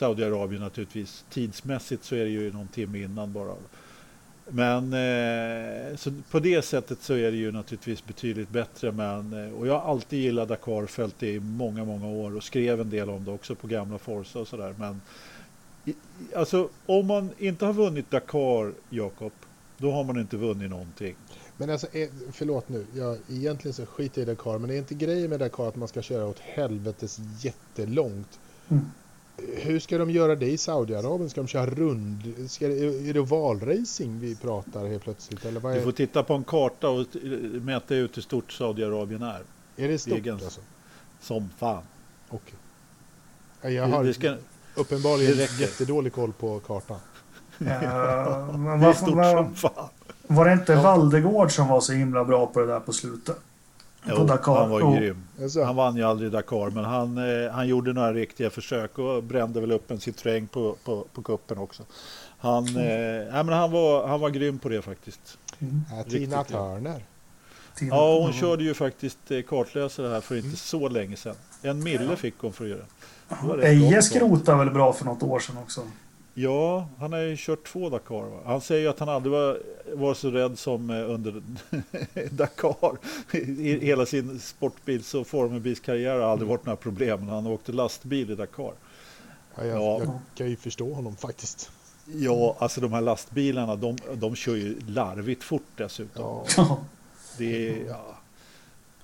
Saudiarabien naturligtvis. Tidsmässigt så är det ju någon timme innan bara. Men eh, så på det sättet så är det ju naturligtvis betydligt bättre. Men, eh, och jag har alltid gillat Dakar, följt det i många, många år och skrev en del om det också på gamla Forza och sådär. Men i- alltså om man inte har vunnit Dakar, Jakob, då har man inte vunnit någonting. Men alltså, eh, förlåt nu. Jag, egentligen så skiter jag i Dakar. Men är inte grejen med Dakar att man ska köra åt helvetes jättelångt? Mm. Hur ska de göra det i Saudiarabien? Ska de köra rund? Ska är det valracing vi pratar helt plötsligt? Eller vad Du är, får titta på en karta och mäta ut hur stort Saudiarabien är. är det stort egen- alltså? Som fan. Okej. Ja, Jag har Det, ska, uppenbarligen det jättedålig koll på kartan. Eh, men det är varför- stort var, som fan. var det inte Ja. Valdegård som var så himla bra på det där på slutet? På Jo, Dakar. han var Jo. grym. Alltså, Han vann ju aldrig Dakar, men han, eh, han gjorde några riktiga försök och brände väl upp en Citroën på, på, på kuppen också. Han, eh, nej, men han, var, han var grym på det faktiskt. Mm. ja, Tina. Turner. Till- Ja, hon Mm. körde ju faktiskt eh, kartläsare här för inte Mm. så länge sedan. En mille Ja. fick hon för att göra. Eje skrotade väl bra för något år sedan också? Ja, han har ju kört två Dakar. Va? Han säger att han aldrig var, var så rädd som eh, under Dakar. I hela sin sportbils och formelbilskarriär har aldrig varit några problem. Han åkte lastbil i Dakar. Ja, jag, Ja. jag kan ju förstå honom faktiskt. Ja, alltså de här lastbilarna, de, de kör ju larvigt fort dessutom. Ja. Ja. Det, är- ja.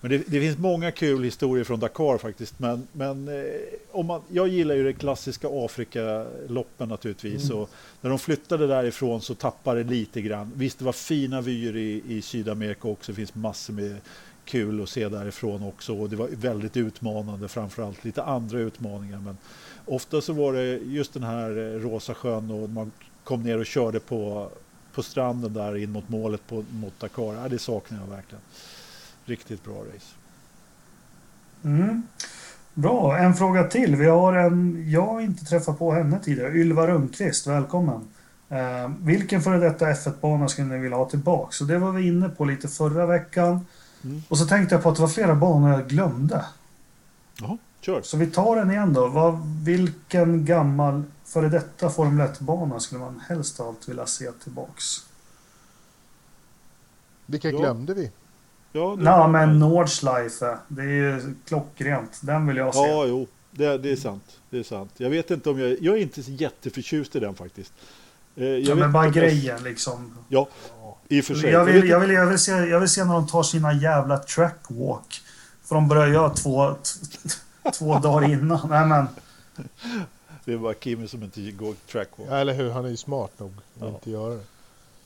Men det, det finns många kul historier från Dakar faktiskt. Men, men eh, om man, jag gillar ju det klassiska Afrikaloppen naturligtvis. Mm. Och när de flyttade därifrån så tappade det lite grann. Visst, det var fina vyer i, i Sydamerika också. Det finns massor med kul att se därifrån också. Och det var väldigt utmanande, framförallt lite andra utmaningar. Men ofta så var det just den här eh, rosa sjön och man kom ner och körde på, på stranden där in mot målet på, mot Dakar. Ja, det saknar jag verkligen. Riktigt bra race. Mm. Bra, en fråga till. Vi har en, jag har inte träffat på henne tidigare. Ylva Rundqvist, välkommen. Eh, vilken före detta F1-bana skulle ni vilja ha tillbaka? Så det var vi inne på lite förra veckan. Mm. Och så tänkte jag på att det var flera banor jag glömde. Jaha, kör. Så vi tar den igen då. Vad, vilken gammal före detta Formel 1-bana skulle man helst av allt vilja se tillbaks? Vilka Ja. glömde vi? Ja, Nej, men Nordschleife. Det är ju klockrent. Den vill jag se. Ja, jo, det, det är sant. Det är sant. Jag vet inte om jag... Jag är inte så jätteförtjust i den faktiskt. Eh, Jag Ja, men bara jag- grejen liksom. Ja, i och för sig. Jag vill, inte- jag, vill, jag, vill se, jag vill se när de tar sina jävla trackwalk. För de börjar göra två, två dagar innan. Nej, men, Det är bara Kimi som inte går trackwalk. Ja, eller hur, han är ju smart nog att Ja. inte göra det.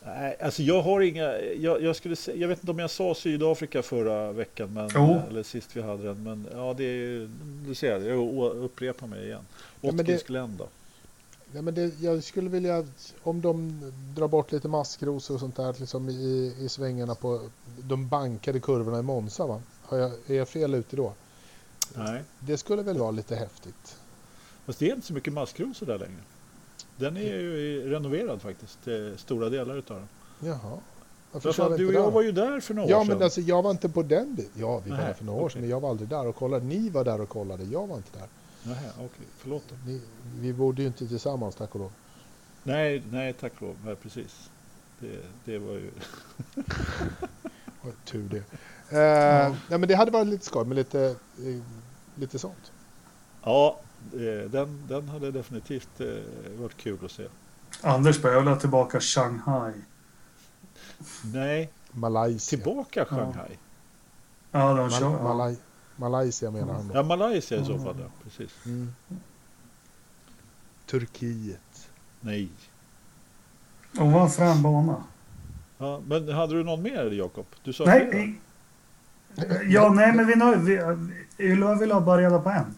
Nej, alltså jag har inga... Jag, jag, skulle säga, jag vet inte om jag sa Sydafrika förra veckan. Men, Jo. Eller sist vi hade den. Men ja, det är... Du ser, jag upprepar mig igen. Ja, Glen då. Nej, men det, jag skulle vilja, om de drar bort lite maskrosor och sånt där liksom i, i svängarna på de bankade kurvorna i Monza. Va? Har jag, är jag fel ute då? Nej, Det skulle väl vara lite häftigt. fast det är inte så mycket maskrosor där längre. Den är ju renoverad faktiskt, eh, stora delar utav den. Jaha. Varför fan, du och jag där? var ju där för några Ja år sedan. men alltså jag var inte på den biten. Ja vi var Nej, där för några år sedan men jag var aldrig där och kollade. Ni var där och kollade, jag var inte där. Nähä, okej, förlåt då. Ni, vi bodde ju inte tillsammans tack och lov. Nej, nej, tack och lov. Nej, precis. Det, det var ju... Tur det. Eh, nej men det hade varit lite skoj med lite, eh, lite sånt. Ja, den, den hade definitivt eh, varit kul att se. Anders vilja tillbaka Shanghai. Nej, Malaysia. tillbaka Shanghai. Ja, de kör. Mal- Ja. Malay Malaysia menar han Ja. Malaysia i så fall, ja. Precis. Mm. Turkiet. Nej. Var en bana. Ja, men hade du någon mer, Jakob? Du sa Nej, flera. i- ja, nej, men vi, vi, Ylva vill ha bara reda på en.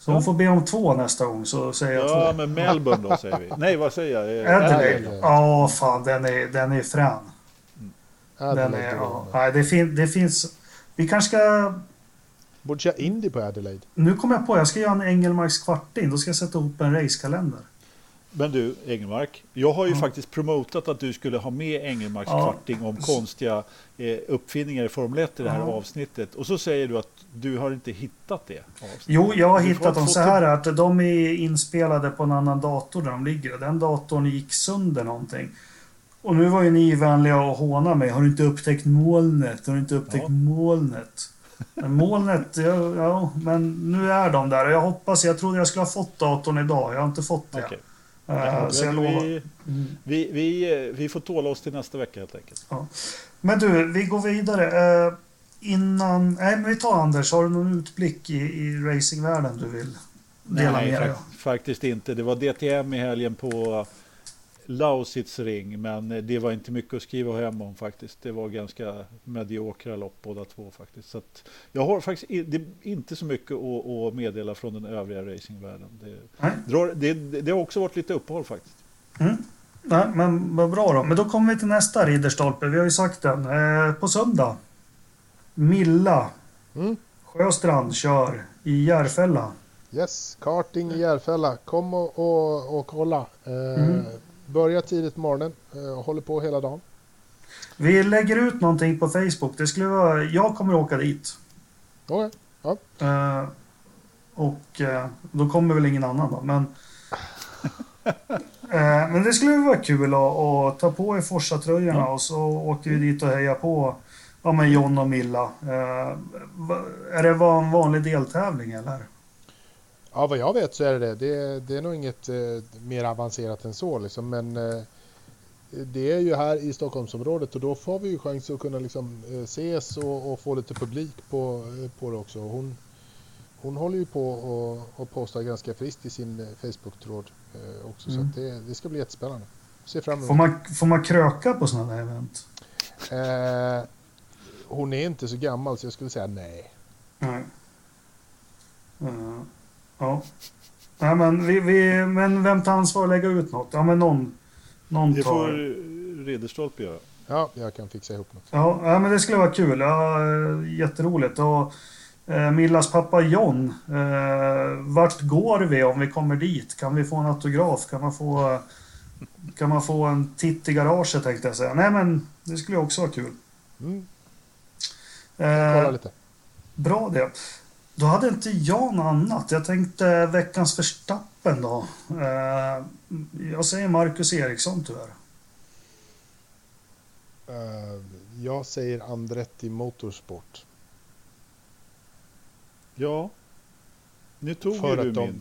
Så hon får be om två nästa gång, så säger jag Ja, två. men Melbourne då säger vi. Nej, vad säger jag? Adelaide. Ja, fan, den är, den är frän. Den Adelaide är, ja. Nej, det, fin, det finns... Vi kanske ska... Borde köra Indy på Adelaide. Nu kommer jag på, jag ska göra en Engelmarks kvarting. Då ska jag sätta ihop en racekalender. Men du, Engelmark. Jag har ju Ja. faktiskt promotat att du skulle ha med Engelmarks Ja. kvarting om konstiga eh, uppfinningar i Formel 1 i det här Ja. avsnittet. Och så säger du att du har inte hittat det. avsnittet. Jo, jag har Du hittat dem så här att de är inspelade på en annan dator där de ligger. Den datorn gick sönder någonting. Och nu var ju ni vänliga och håna mig. Har du inte upptäckt molnet? Har du inte upptäckt Ja. molnet? Men molnet, ja, ja, men nu är de där. Och Jag hoppas, jag trodde jag skulle ha fått datorn idag. Jag har inte fått det. Okej. Ja, så jag lovar. vi, Mm. vi, vi, vi får tåla oss till nästa vecka helt enkelt. Men du, vi går vidare. Eh, innan... Nej, men vi tar Anders. Har du någon utblick i, i racingvärlden du vill dela Nej, med dig av? fak- faktiskt inte. Det var DTM i helgen på Lausitz ring, men det var inte mycket att skriva hem om faktiskt. Det var ganska mediokra lopp båda två faktiskt. Så att jag har faktiskt inte så mycket att, att meddela från den övriga racingvärlden. Det, drar, det, det har också varit lite uppehåll faktiskt. Mm. Nej, men vad bra då. Men då kommer vi till nästa ridderstolpe. Vi har ju sagt den. Eh, på söndag. Milla Mm. Sjöstrand kör i Järfälla. Yes, karting i Järfälla. Kom och, och, och kolla. Eh, Mm. Börja tidigt på morgonen eh, och håller på hela dagen. Vi lägger ut någonting på Facebook. Det skulle vara... Jag kommer åka dit. Okej. Eh, och eh, då kommer väl ingen annan då. Men, eh, men det skulle vara kul att, att ta på er Forsa-tröjorna Ja. och så åker vi dit och hejar på ja, men John och Milla. Är det en vanlig deltävling eller? Ja, vad jag vet så är det det. Det, det är nog inget eh, mer avancerat än så liksom. Men eh, det är ju här i Stockholmsområdet och då får vi ju chans att kunna liksom eh, ses och, och få lite publik på, eh, på det också. Hon, hon håller ju på och, och postar ganska friskt i sin eh, Facebook-tråd eh, också. Mm. Så det, det ska bli jättespännande. Se fram emot. Får man, får man kröka på sådana där event? Eh, hon är inte så gammal så jag skulle säga nej. Nej. Eh, ja. Nej, men, vi, vi, men vem tar ansvar att lägga ut något? Ja, men någon, någon Det tar... får Ridderstolpe göra. Ja, jag kan fixa ihop något. Ja, ja, men det skulle vara kul. Ja, jätteroligt. Och, eh, Millas pappa John, eh, vart går vi om vi kommer dit? Kan vi få en autograf? Kan man få, kan man få en titt i garaget tänkte jag säga. Nej, men det skulle ju också vara kul. Mm, kolla Eh, lite. bra det. Då hade inte jag något annat. Jag tänkte veckans förstappen då. Eh, jag säger Marcus Eriksson tyvärr. Eh, jag säger Andretti Motorsport. Ja, nu tog För ju du de- min.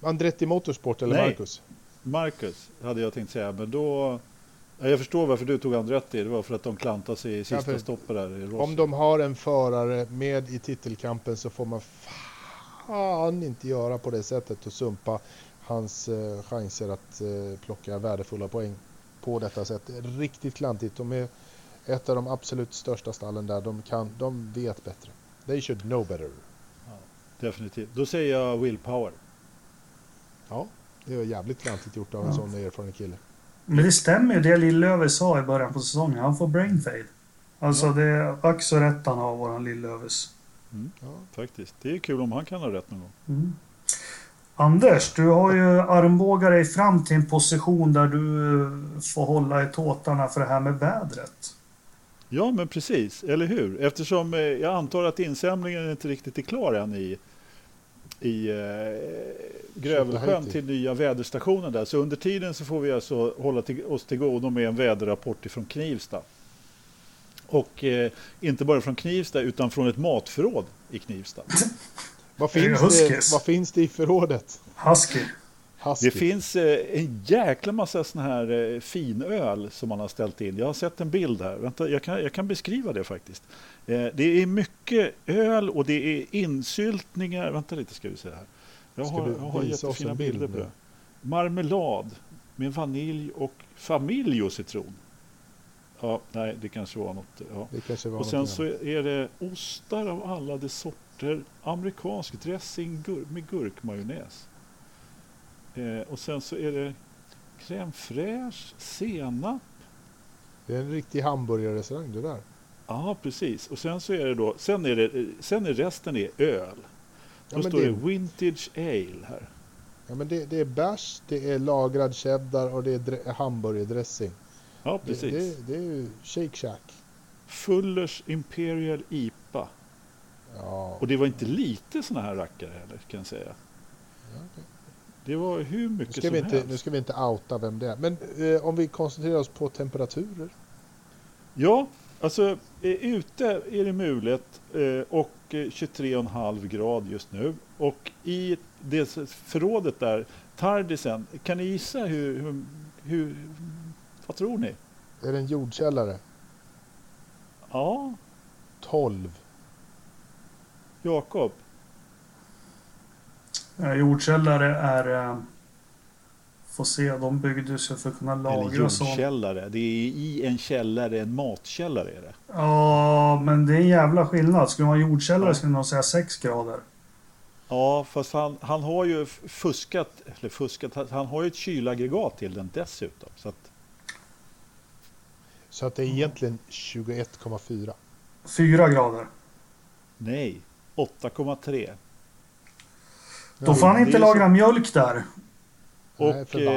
Andretti Motorsport eller Nej. Marcus? Marcus hade jag tänkt säga, men då... Ja, Jag förstår varför du tog Andretti. Det var för att de klantade sig i sista för- stoppet där i. Om de har en förare med i titelkampen så får man fan inte göra på det sättet och sumpa hans eh, chanser att eh, plocka värdefulla poäng på detta sätt. Är riktigt klantigt. De är ett av de absolut största stallen där. De, kan, de vet bättre. They should know better. Definitivt. Då säger jag Willpower. Ja, Det var jävligt klantigt gjort av en Ja. sån erfaren kille. Men det stämmer ju det Lillöver sa i början på säsongen. Han får brain fade. Alltså Ja. det är ack så rätt han har, våran Lillövers. Ja. Faktiskt. Det är kul om han kan ha rätt någon gång. Mm. Anders, du har ju armbågat dig fram till en position där du får hålla i tåtarna för det här med vädret. Ja, men precis. Eller hur? Eftersom eh, jag antar att insamlingen inte riktigt är klar än i, i eh, Grövelsjön till nya väderstationen där. Så under tiden så får vi alltså hålla till, oss till godo med en väderrapport ifrån Knivsta. Och eh, inte bara från Knivsta utan från ett matförråd i Knivsta. Vad, finns det, vad finns det i förrådet? Husky. Husky. Det finns eh, en jäkla massa sån här eh, finöl som man har ställt in. Jag har sett en bild här. Vänta, jag kan, jag kan beskriva det faktiskt. Eh, det är mycket öl och det är insyltningar. Vänta lite ska vi se här. Jag Ska har, jag har jättefina bild bilder på det. Marmelad med vanilj och familj och citron. Ja, nej, det kanske var något. Ja. Kanske var Och sen så annat. är det ostar av alla de sorter. Amerikansk dressing gur med gurkmajonnäs. Eh, och sen så är det crème fraîche, senap. Det är en riktig hamburgerrestaurang det där. Ja, precis. Och sen så är det då, sen är, det, sen är resten är öl. Då Ja, står det... det- vintage ale här. Ja, men det, det är bärs, det är lagrad cheddar och det är dre- hamburgerdressing. Ja, precis. det, det är ju Shake Shack. Fullers Imperial IPA. Ja, Och det var inte lite såna här rackare heller, kan jag säga. ja, okej. Det var hur nu, mycket ska som vi inte, helst. nu ska vi inte outa vem det är. Men eh, om vi koncentrerar oss på temperaturer. Ja, alltså eh, ute är det mulet eh, och eh, 23,5 grad just nu. Och i det förrådet där, Tardisen, kan ni gissa hur, hur, hur vad tror ni? Är det en jordkällare? Ja, 12. Jakob. Eh, Jordkällare är... Eh, får se, de byggdes ju för att kunna Eller lagra sånt. jordkällare. Det är i en källare, en matkällare är det. Ja, men det är en jävla skillnad. Skulle man ha jordkällare Ja. skulle man säga 6 grader. Ja, fast han, han har ju fuskat, eller fuskat, han- han har ju ett kylaggregat till den dessutom. Så att, Så att det är egentligen 21,4. 4 grader. nej, 8,3. Då får han inte lagra mjölk där. Nej, Och för eh,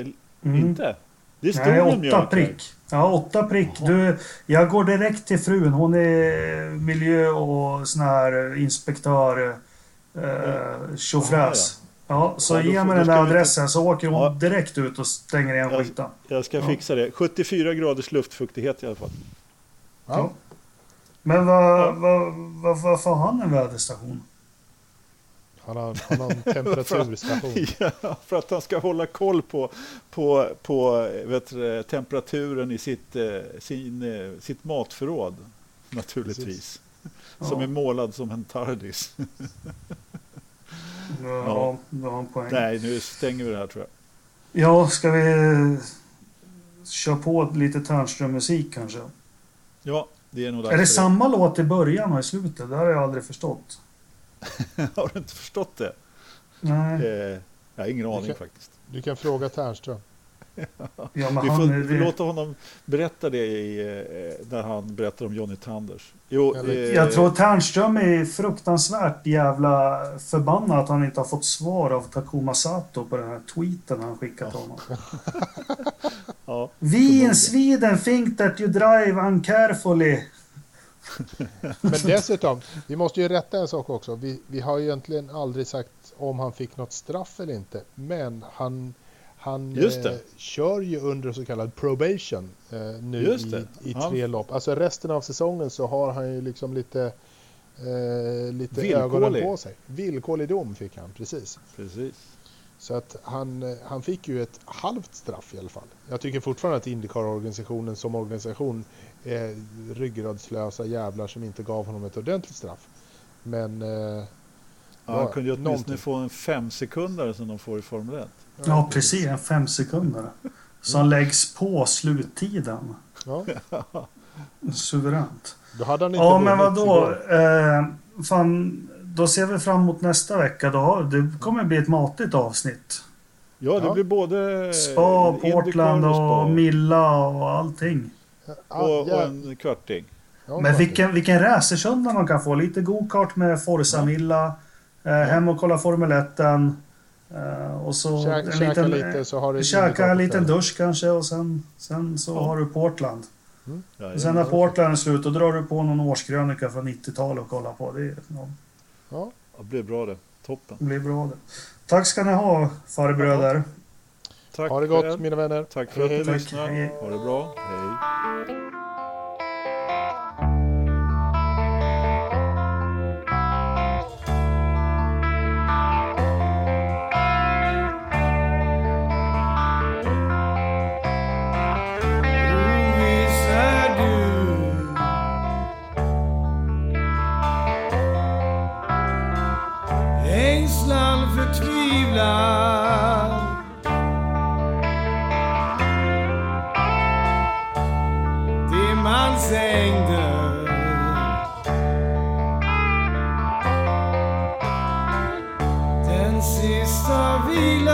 eh, Mm. inte? Det står Nej, åtta mjölk här. prick. Ja, åtta prick. Du, jag går direkt till frun. Hon är miljö och sån här inspektör. Eh, tjofräs. Ja, så Ja, ge får- mig den där vi adressen så åker hon Ja. direkt ut och stänger igen Ja. skiten. Jag ska Ja. fixa det. 74 graders luftfuktighet i alla fall. Ja. Men vad, vad, vad, varför har han en väderstation? Han, har, han har en temperaturstation. ja, för att han ska hålla koll på, på, på vet du, temperaturen i sitt, eh, sin, eh, sitt matförråd. Naturligtvis. Som Ja. är målad som en tardis. Ja, poäng. Nej, nu stänger vi det här tror jag. Ja, ska vi köra på lite Ternström-musik kanske? Ja, det är nog dags Är det samma låt i början och i slutet? Det har jag aldrig förstått. Har du inte förstått det? Nej. Eh, jag har ingen aning kan- faktiskt. Du kan fråga Ternström. Ja, Vi får vi låter honom berätta det i, eh, när han berättar om Johnny Tanders. Jo, eh, Jag tror Ternström är fruktansvärt jävla förbannad att han inte har fått svar av Takuma Sato på den här tweeten han skickat till honom. ja, We in. Sweden think that you drive uncarefully. Men dessutom, vi måste ju rätta en sak också. Vi, vi har ju egentligen aldrig sagt om han fick något straff eller inte. Men han, han eh, kör ju under så kallad probation eh, nu i, i tre lopp. Alltså resten av säsongen så har han ju liksom lite, eh, lite Villkorlig. ögonen på sig. Villkorlig dom fick han, precis. precis. Så att han, eh, han fick ju ett halvt straff i alla fall. Jag tycker fortfarande att Indycar-organisationen som organisation är ryggradslösa jävlar som inte gav honom ett ordentligt straff. Men eh, Ja, han kunde ju åtminstone någonting. få en fem sekundare som de får i Formel 1. Ja, precis. En fem sekunder. Som läggs på sluttiden. Ja, Suveränt. då hade han inte Ja, men vadå? Eh, fan, då ser vi fram emot nästa vecka. Då. Det kommer bli ett matigt avsnitt. Ja, det Ja. blir både Spa, Portland och spa. Milla och allting. Och, och en kvarting. Men vilken, vilken racersöndag man kan få. Lite go-kart med Forza Milla. Eh, hem och kolla Formel 1. Eh, och så Käka- en käka liten, lite så har du Käka Indycar en liten dusch kanske och sen, sen så Ja. har du Portland. Ja, Och sen när Portland är slut då drar du på någon årskrönika från 90-talet och kollar på. Det, ja, Ja. det blir bra det. Toppen. det blir bra det. Tack ska ni ha farbröder. Tack Ha det gott själv. mina vänner. Tack för att Hej, du hej. lyssnar. Hej. Ha det bra. Hej. Oviss Dimmans ängder Den sista vilan